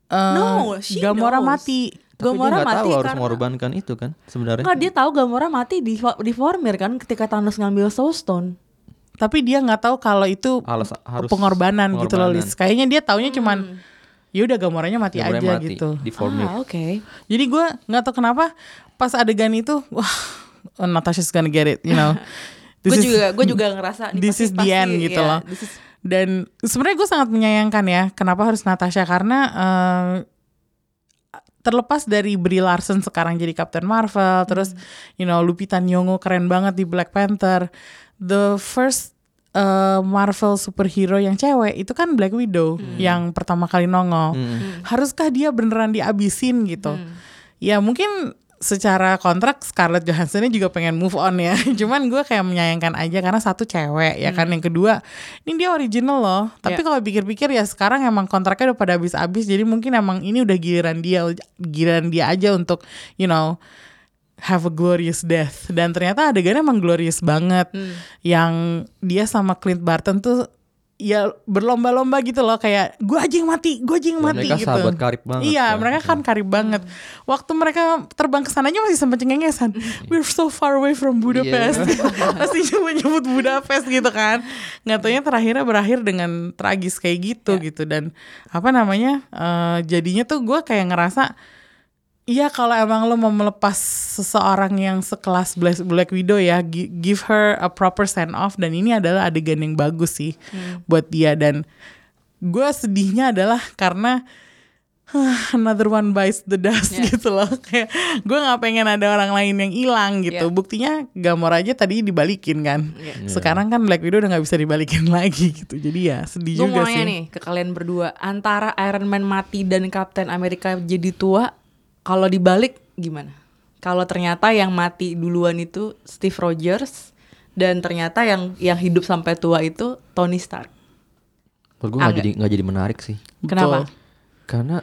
eh, No, she Gamora knows. mati. Tapi Gamora dia nggak mati tahu harus karena- mengorbankan itu kan sebenarnya. Enggak dia tahu Gamora mati di di Vormir kan ketika Thanos ngambil Soul Stone Tapi dia nggak tahu kalau itu Alas- harus pengorbanan, gitu loh, pengorbanan. Liz. Kayaknya dia taunya cuman ya udah Gamoranya mati Gamoranya aja mati gitu. di formir. ah oke Jadi gue nggak tahu kenapa pas adegan itu, wah, oh, <laughs> Natasha's gonna get it, you know. <laughs> gue juga gue juga ngerasa nih this pasti- is the pasti, end gitu ya, loh. this is- Dan sebenarnya gue sangat menyayangkan ya, kenapa harus Natasha karena eh, terlepas dari Brie Larson sekarang jadi Captain Marvel, terus you know Lupita Nyong'o keren banget di Black Panther. The first eh, Marvel superhero yang cewek itu kan Black Widow yang pertama kali nongol. Haruskah dia beneran diabisin gitu? Ya mungkin secara kontrak Scarlett Johansson juga pengen move on ya. <laughs> Cuman gue kayak menyayangkan aja karena satu cewek ya kan. Yang kedua ini dia original loh. Tapi Ya. kalau pikir-pikir ya sekarang emang kontraknya udah pada habis-habis. Jadi mungkin emang ini udah giliran dia giliran dia aja untuk you know have a glorious death. Dan ternyata adegannya emang glorious banget. Yang dia sama Clint Barton tuh ya berlomba-lomba gitu loh kayak gue aja yang mati, gue aja yang Dan mati mereka gitu. sahabat karib banget Iya, kan. mereka kan karib banget. Waktu mereka terbang ke sananya masih sempat cengengesan. We're so far away from Budapest. <laughs> masih nyebut-nyebut Budapest gitu kan. Nggak taunya terakhirnya berakhir dengan tragis kayak gitu gitu dan apa namanya? eh, jadinya tuh gue kayak ngerasa Iya kalau emang lo mau melepas seseorang yang sekelas Black, Black Widow ya gi- give her a proper send off. Dan ini adalah adegan yang bagus sih buat dia. Dan gue sedihnya adalah karena "Huh, another one bites the dust gitu loh. Kayak gue nggak pengen ada orang lain yang hilang gitu. Yeah. buktinya Gamora aja tadi dibalikin kan. Yeah. sekarang kan Black Widow udah nggak bisa dibalikin <laughs> lagi gitu. Jadi ya sedih Gue juga mau nanya sih. nih ke kalian berdua. Antara Iron Man mati dan Captain America jadi tua, kalau dibalik gimana? Kalau ternyata yang mati duluan itu Steve Rogers dan ternyata yang yang hidup sampai tua itu Tony Stark. Menurut gue nggak jadi nggak jadi menarik sih. Kenapa? Karena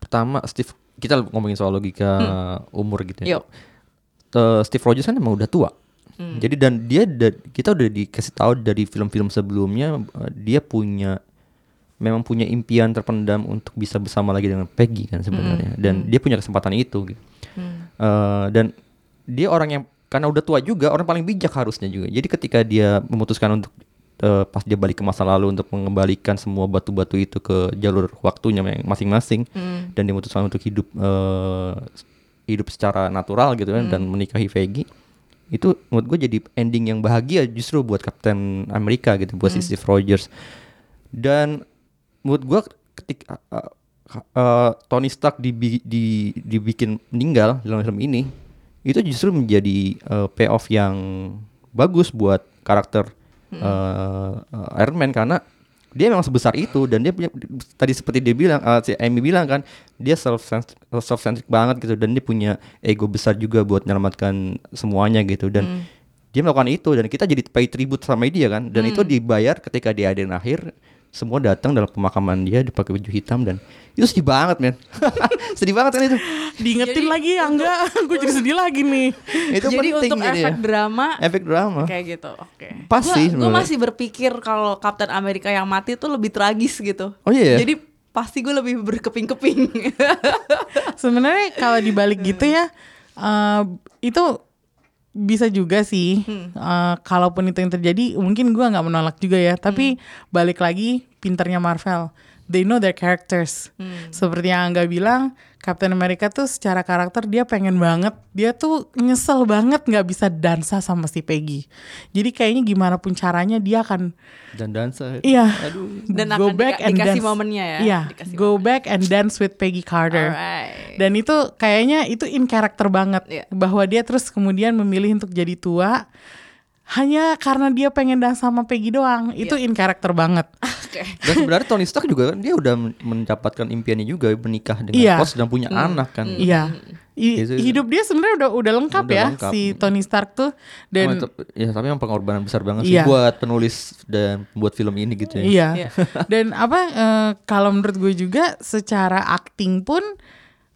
pertama Steve kita ngomongin soal logika umur gitu ya. Yuk. Eh, Steve Rogers kan emang udah tua. Jadi dan dia da- kita udah dikasih tahu dari film-film sebelumnya eh, dia punya memang punya impian terpendam untuk bisa bersama lagi dengan Peggy kan sebenarnya. Dan dia punya kesempatan itu gitu. Eh, dan dia orang yang karena udah tua juga orang paling bijak harusnya juga. Jadi ketika dia memutuskan untuk eh, pas dia balik ke masa lalu untuk mengembalikan semua batu-batu itu ke jalur waktunya masing-masing dan dia memutuskan untuk hidup eh, hidup secara natural gitu kan dan menikahi Peggy itu menurut gue jadi ending yang bahagia justru buat Captain Amerika gitu buat si Steve Rogers. Dan menurut gue ketika uh, uh, Tony Stark dibi- di, dibikin meninggal dalam film ini itu justru menjadi uh, payoff yang bagus buat karakter uh, uh, Iron Man karena dia memang sebesar itu dan dia punya tadi seperti dia bilang uh, si Amy bilang kan dia self self centric banget gitu dan dia punya ego besar juga buat menyelamatkan semuanya gitu dan dia melakukan itu dan kita jadi pay tribute sama dia kan dan itu dibayar ketika di adegan akhir semua datang dalam pemakaman dia dipakai baju hitam dan itu sedih banget men <laughs> sedih banget kan itu diingetin lagi ya enggak gue jadi sedih lagi nih itu jadi penting untuk jadi efek ya. drama efek drama kayak gitu. Oke. Pas Gua- sih Gue masih berpikir kalau Captain America yang mati tuh lebih tragis gitu. Oh iya ya? Jadi pasti gue lebih berkeping-keping. <laughs> sebenarnya kalau dibalik gitu ya eh, itu bisa juga sih Eh, kalaupun itu yang terjadi mungkin gua nggak menolak juga ya. Tapi balik lagi pinternya Marvel they know their characters. Seperti yang Angga bilang, Captain America tuh secara karakter dia pengen banget, dia tuh nyesel banget nggak bisa dansa sama si Peggy. Jadi kayaknya gimana pun caranya dia akan Dan dansa. Iya. Dan go akan back dika- and dikasih dance. momennya ya, Iya, go back and dance with Peggy Carter. Alright. Dan itu kayaknya itu in karakter banget Iya. bahwa dia terus kemudian memilih untuk jadi tua hanya karena dia pengen dance sama Peggy doang. Itu Iya. in karakter banget. <laughs> Oke. Dan sebenarnya Tony Stark juga kan dia udah men- mendapatkan impiannya juga menikah dengan Iya. Pos dan punya anak kan. Iya. I- Itu- hidup dia sebenarnya udah udah lengkap Udah ya lengkap. si Tony Stark tuh Oh, dan itu- ya tapi yang pengorbanan besar banget sih Iya. buat penulis dan buat film ini gitu ya. Iya. Iya. <laughs> Dan apa eh, kalau menurut gue juga secara acting pun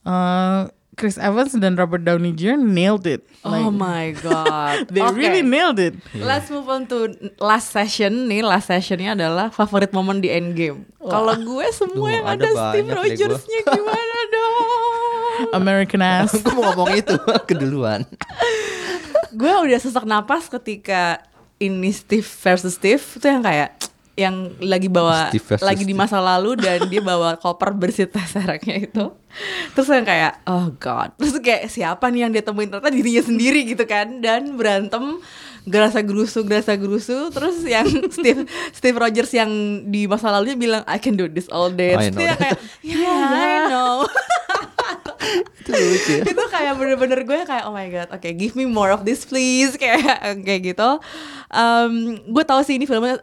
eh, Chris Evans dan Robert Downey Jr. nailed it. Oh my god. <laughs> They Oke. really nailed it. Let's move on to last session nih. Last sessionnya adalah favorit momen di Endgame. Kalau gue semua Duh, yang ada ada, Steve Rogers-nya gimana <laughs> dong? American ass. Gue mau ngomong itu <laughs> keduluan. gue udah sesak napas ketika ini Steve versus Steve itu yang kayak yang lagi bawa Steve lagi di masa lalu dan dia bawa <laughs> koper bersih tesereknya itu. Terus yang kayak oh god. Terus kayak siapa nih yang dia temuin? Ternyata dirinya sendiri gitu kan. Dan berantem gerasa gerusu gerasa gerusu terus yang <laughs> Steve Steve Rogers yang di masa lalunya bilang I can do this all day. Terus dia kayak <laughs> yeah, I know <laughs> itu lucu. Itu kayak bener-bener gue kayak oh my god oke give me more of this please. <laughs> Kayak kayak gitu. Em, gue tahu sih ini filmnya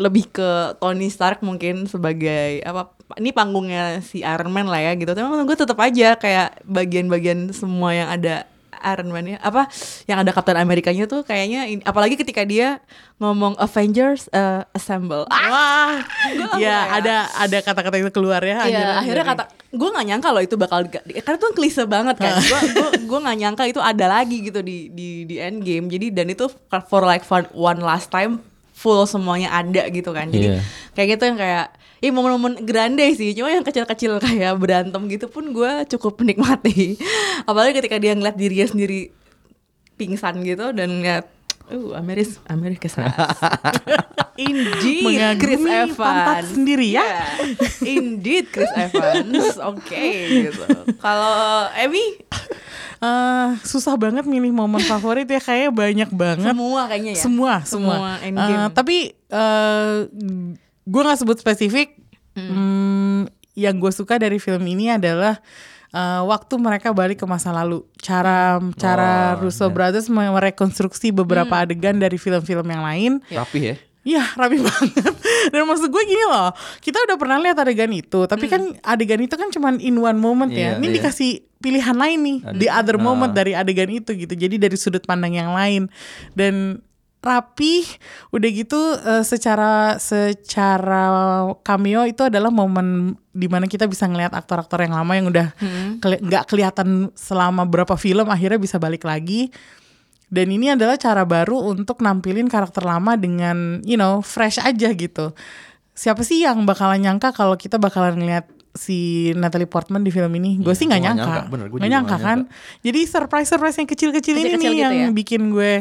lebih ke Tony Stark mungkin sebagai apa ini panggungnya si Iron Man lah ya gitu. Tapi gue tetap aja kayak bagian-bagian semua yang ada Iron Man ya apa yang ada Captain Amerikanya tuh kayaknya ini- apalagi ketika dia ngomong Avengers uh, Assemble ah, Wah, ya kayak- ada ada kata-kata itu keluar ya. Iya, akhirnya kata gue nggak nyangka loh itu bakal karena itu kan klise banget kan. Gue gue gue nggak nyangka itu ada lagi gitu di di di end game. Jadi dan itu for like for one last time full semuanya ada gitu kan. Jadi Iya. kayak gitu yang kayak ya momen-momen grande sih. Cuma yang kecil-kecil kayak berantem gitu pun gue cukup menikmati. <laughs> Apalagi ketika dia ngeliat dirinya sendiri pingsan gitu dan ngeliat Uh, Ameris, Amerika <laughs> Indeed, Mengagumi Chris Evans pantat sendiri ya. Yeah. Indeed, Chris Evans. <laughs> Oke, gitu. Kalau Emmy Eh, susah banget milih momen favorit ya kayaknya banyak banget. semua kayaknya ya. Semua, semua. Semua Endgame. Eh, tapi eh gue nggak sebut spesifik. Hmm, yang gue suka dari film ini adalah eh, waktu mereka balik ke masa lalu. Cara cara Oh, Russo iya. Brothers merekonstruksi beberapa Hmm. adegan dari film-film yang lain. Rapih ya. Iya rapi <laughs> banget Dan maksud gue gini loh Kita udah pernah lihat adegan itu Tapi kan adegan itu kan cuman in one moment ya Iya, Ini iya. dikasih pilihan lain nih The other Ah. moment dari adegan itu gitu Jadi dari sudut pandang yang lain Dan rapi Udah gitu eh, secara secara cameo itu adalah momen di mana kita bisa ngelihat aktor-aktor yang lama yang udah keli- nggak kelihatan selama berapa film akhirnya bisa balik lagi dan ini adalah cara baru untuk nampilin karakter lama dengan you know fresh aja gitu. Siapa sih yang bakalan nyangka kalau kita bakalan ngeliat si Natalie Portman di film ini? Gue Iya, sih nggak nggak nyangka, nyangka, bener, gua nggak juga nyangka kan. Jadi surprise surprise yang kecil-kecil ini Kecil-kecil nih gitu yang ya? bikin gue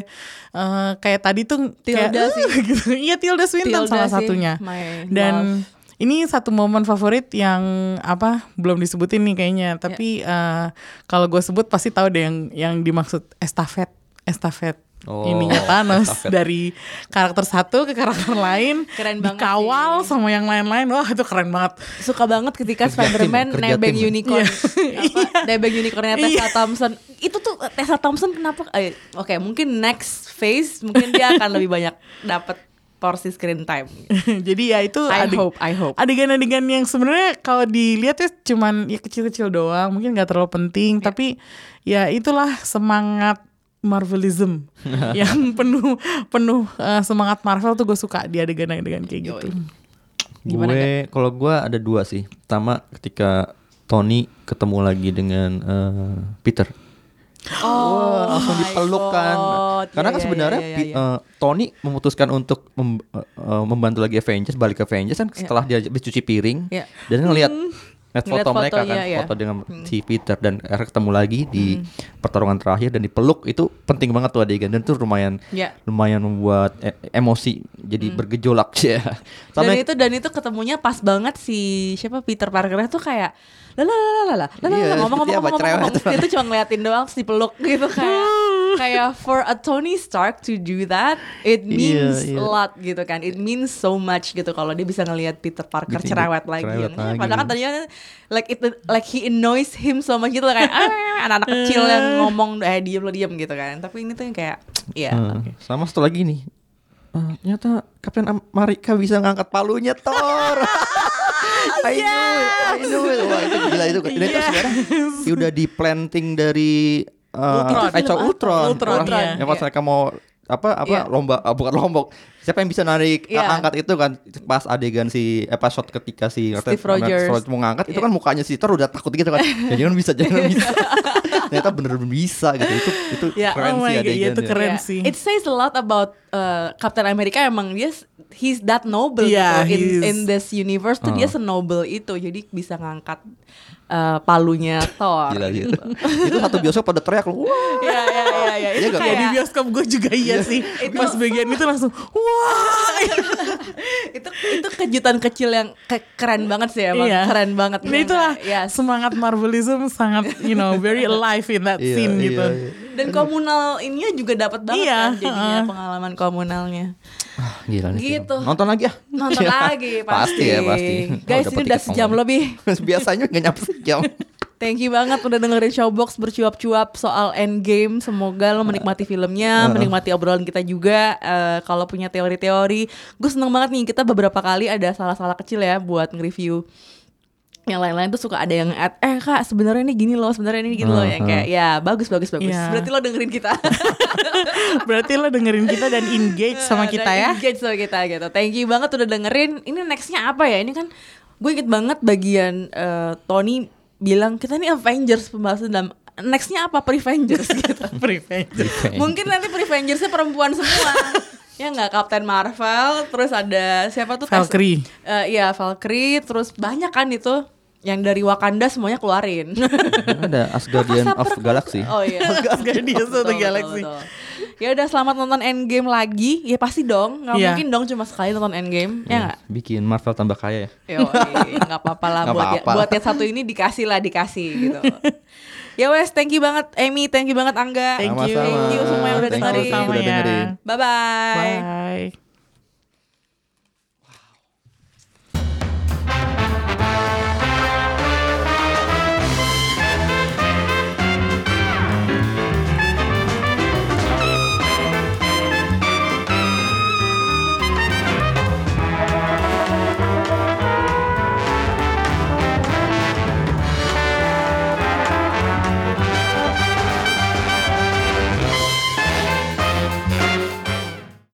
eh, kayak tadi tuh kayak Tilda sih. <laughs> gitu. Iya Tilda Swinton Tilda salah sih, satunya. my Dan ini satu momen favorit yang apa belum disebutin nih kayaknya. Tapi eh, kalau gue sebut pasti tahu deh yang yang dimaksud estafet estafet. Oh, ininya Thanos. estafet. dari karakter satu ke karakter lain Keren banget dikawal sih. sama yang lain-lain. Wah itu keren banget. Suka banget ketika Kerja Spider-Man nebeng tim. unicorn. Apa, <laughs> nebeng unicornnya Tessa Iya. Thompson. Itu tuh Tessa Thompson kenapa? Eh, oke mungkin next phase mungkin dia akan lebih banyak dapat porsi screen time. <laughs> Jadi ya itu I adeg- hope I hope. adegan-adegan yang sebenarnya kalau dilihat ya cuman ya kecil-kecil doang mungkin nggak terlalu penting tapi ya itulah semangat Marvelism <laughs> yang penuh penuh eh, semangat Marvel tuh gue suka di adegan-adegan kayak gitu. Gimana, gue kalau gue ada dua sih. Pertama ketika Tony ketemu lagi dengan eh, Peter. oh langsung dipeluk kan. God. Karena Iya, kan iya, sebenarnya iya, Pi- iya. eh, Tony memutuskan untuk mem- eh, membantu lagi Avengers, balik ke Avengers kan setelah dia habis cuci piring Iya. dan ngelihat Lihat Ngeliat foto mereka kan, ya. foto dengan si Peter dan akhirnya ketemu lagi di pertarungan terakhir dan dipeluk itu penting banget tuh adegan dan itu lumayan Ya. lumayan membuat e- emosi jadi bergejolak <laughs> ya. dan itu dan itu ketemunya pas banget si siapa Peter Parker tuh kayak lah lah lah lah lah lah lah Iya, ngomong ngomong ngomong ngomong dia tuh cuma ngeliatin doang terus dipeluk gitu <laughs> kayak kayak for a Tony Stark to do that it Iya, means iya. a lot gitu kan it means so much gitu kalau dia bisa ngelihat Peter Parker Gitu, cerewet lagi cerewet lagi. padahal kan tadinya like it like he annoys him so much gitu kayak "Ah, anak-anak <laughs> kecil yang ngomong eh diem lo diem gitu kan tapi ini tuh yang kayak ya Eh, sama satu lagi nih. Eh, ternyata Kapten Amerika bisa ngangkat palunya Thor. <laughs> I knew it, I it. Wah itu gila itu. Dan itu sebenarnya dia udah di planting dari uh, Ultron. Of Film apa? Ultron. Ultron, Orang- iya. Yang pas Iya. mereka mau apa apa Iya. lomba ah, bukan lombok siapa yang bisa narik Iya. angkat itu kan pas adegan si eh, pas shot ketika si Steve Rogers. Rogers mau ngangkat itu Iya. kan mukanya si Thor udah takut gitu kan <laughs> ya, jangan bisa jangan bisa <laughs> ternyata bener-bener bisa gitu itu itu Ya, keren oh sih God, iya, adegannya itu keren. Yeah. sih. It says a lot about uh, Captain America emang dia he's that noble Yeah, gitu. in he's- in this universe tuh dia Uh. senoble itu jadi bisa ngangkat uh, palunya Thor. Gila gitu. <laughs> itu satu bioskop pada teriak lu. Wah. Iya iya iya iya. Iya Itu? Ya di kayak bioskop gue juga iya sih. Pas bagian itu langsung wah. <laughs> itu itu kejutan kecil yang ke- keren banget sih emang Iya. keren banget. Nah itulah Yes. semangat Marvelism sangat you know very alive in that Iya, scene iya, gitu. iya. Dan komunal ininya juga dapat banget Iya, kan jadinya heeh. <laughs> pengalaman komunalnya. Ah, Gila nih. Gitu. film. Nonton lagi ya. Nonton <laughs> lagi pasti. Pasti ya pasti. Guys Oh, ini udah sejam lebih. Biasanya nggak nyampe sejam. Thank you banget udah dengerin Showbox bercuap-cuap soal Endgame. Semoga lo menikmati filmnya, menikmati obrolan kita juga. Eh, kalau punya teori-teori, gue seneng banget nih kita beberapa kali ada salah-salah kecil ya buat nge-review. Yang lain-lain tuh suka ada yang add, eh kak sebenarnya ini gini loh, sebenarnya ini gini loh. Yang kayak ya bagus bagus bagus. Iya. Berarti lo dengerin kita. <laughs> Berarti lo dengerin kita dan engage sama Dan kita ya. Engage sama kita gitu. Thank you banget udah dengerin. Ini nextnya apa ya? Ini kan gue inget banget bagian eh, Tony bilang kita ini Avengers pembahasan dalam nextnya apa Prevengers <laughs> gitu. Prevenge. Mungkin nanti Prevengersnya perempuan semua. ya nggak Captain Marvel, terus ada siapa tuh? Valkyrie. Eh, iya Valkyrie, terus banyak kan itu yang dari Wakanda semuanya keluarin. Ada Asgardian of Galaxy. Oh iya. <laughs> Asgardians of the Betul, Galaxy. betul, betul. Ya udah selamat nonton Endgame lagi. Ya pasti dong. Nggak Iya. mungkin dong cuma sekali nonton Endgame. Ya nggak? Bikin Marvel tambah kaya ya. Yo, nggak apa-apa lah <laughs> buat apa-apa. buat yang satu ini dikasih lah dikasih gitu. <laughs> ya wes, thank you banget Amy, thank you banget Angga. Thank you. Thank you semua yang udah Thank you dengerin. yang udah Sama-sama ya. dengerin. Bye bye. Bye.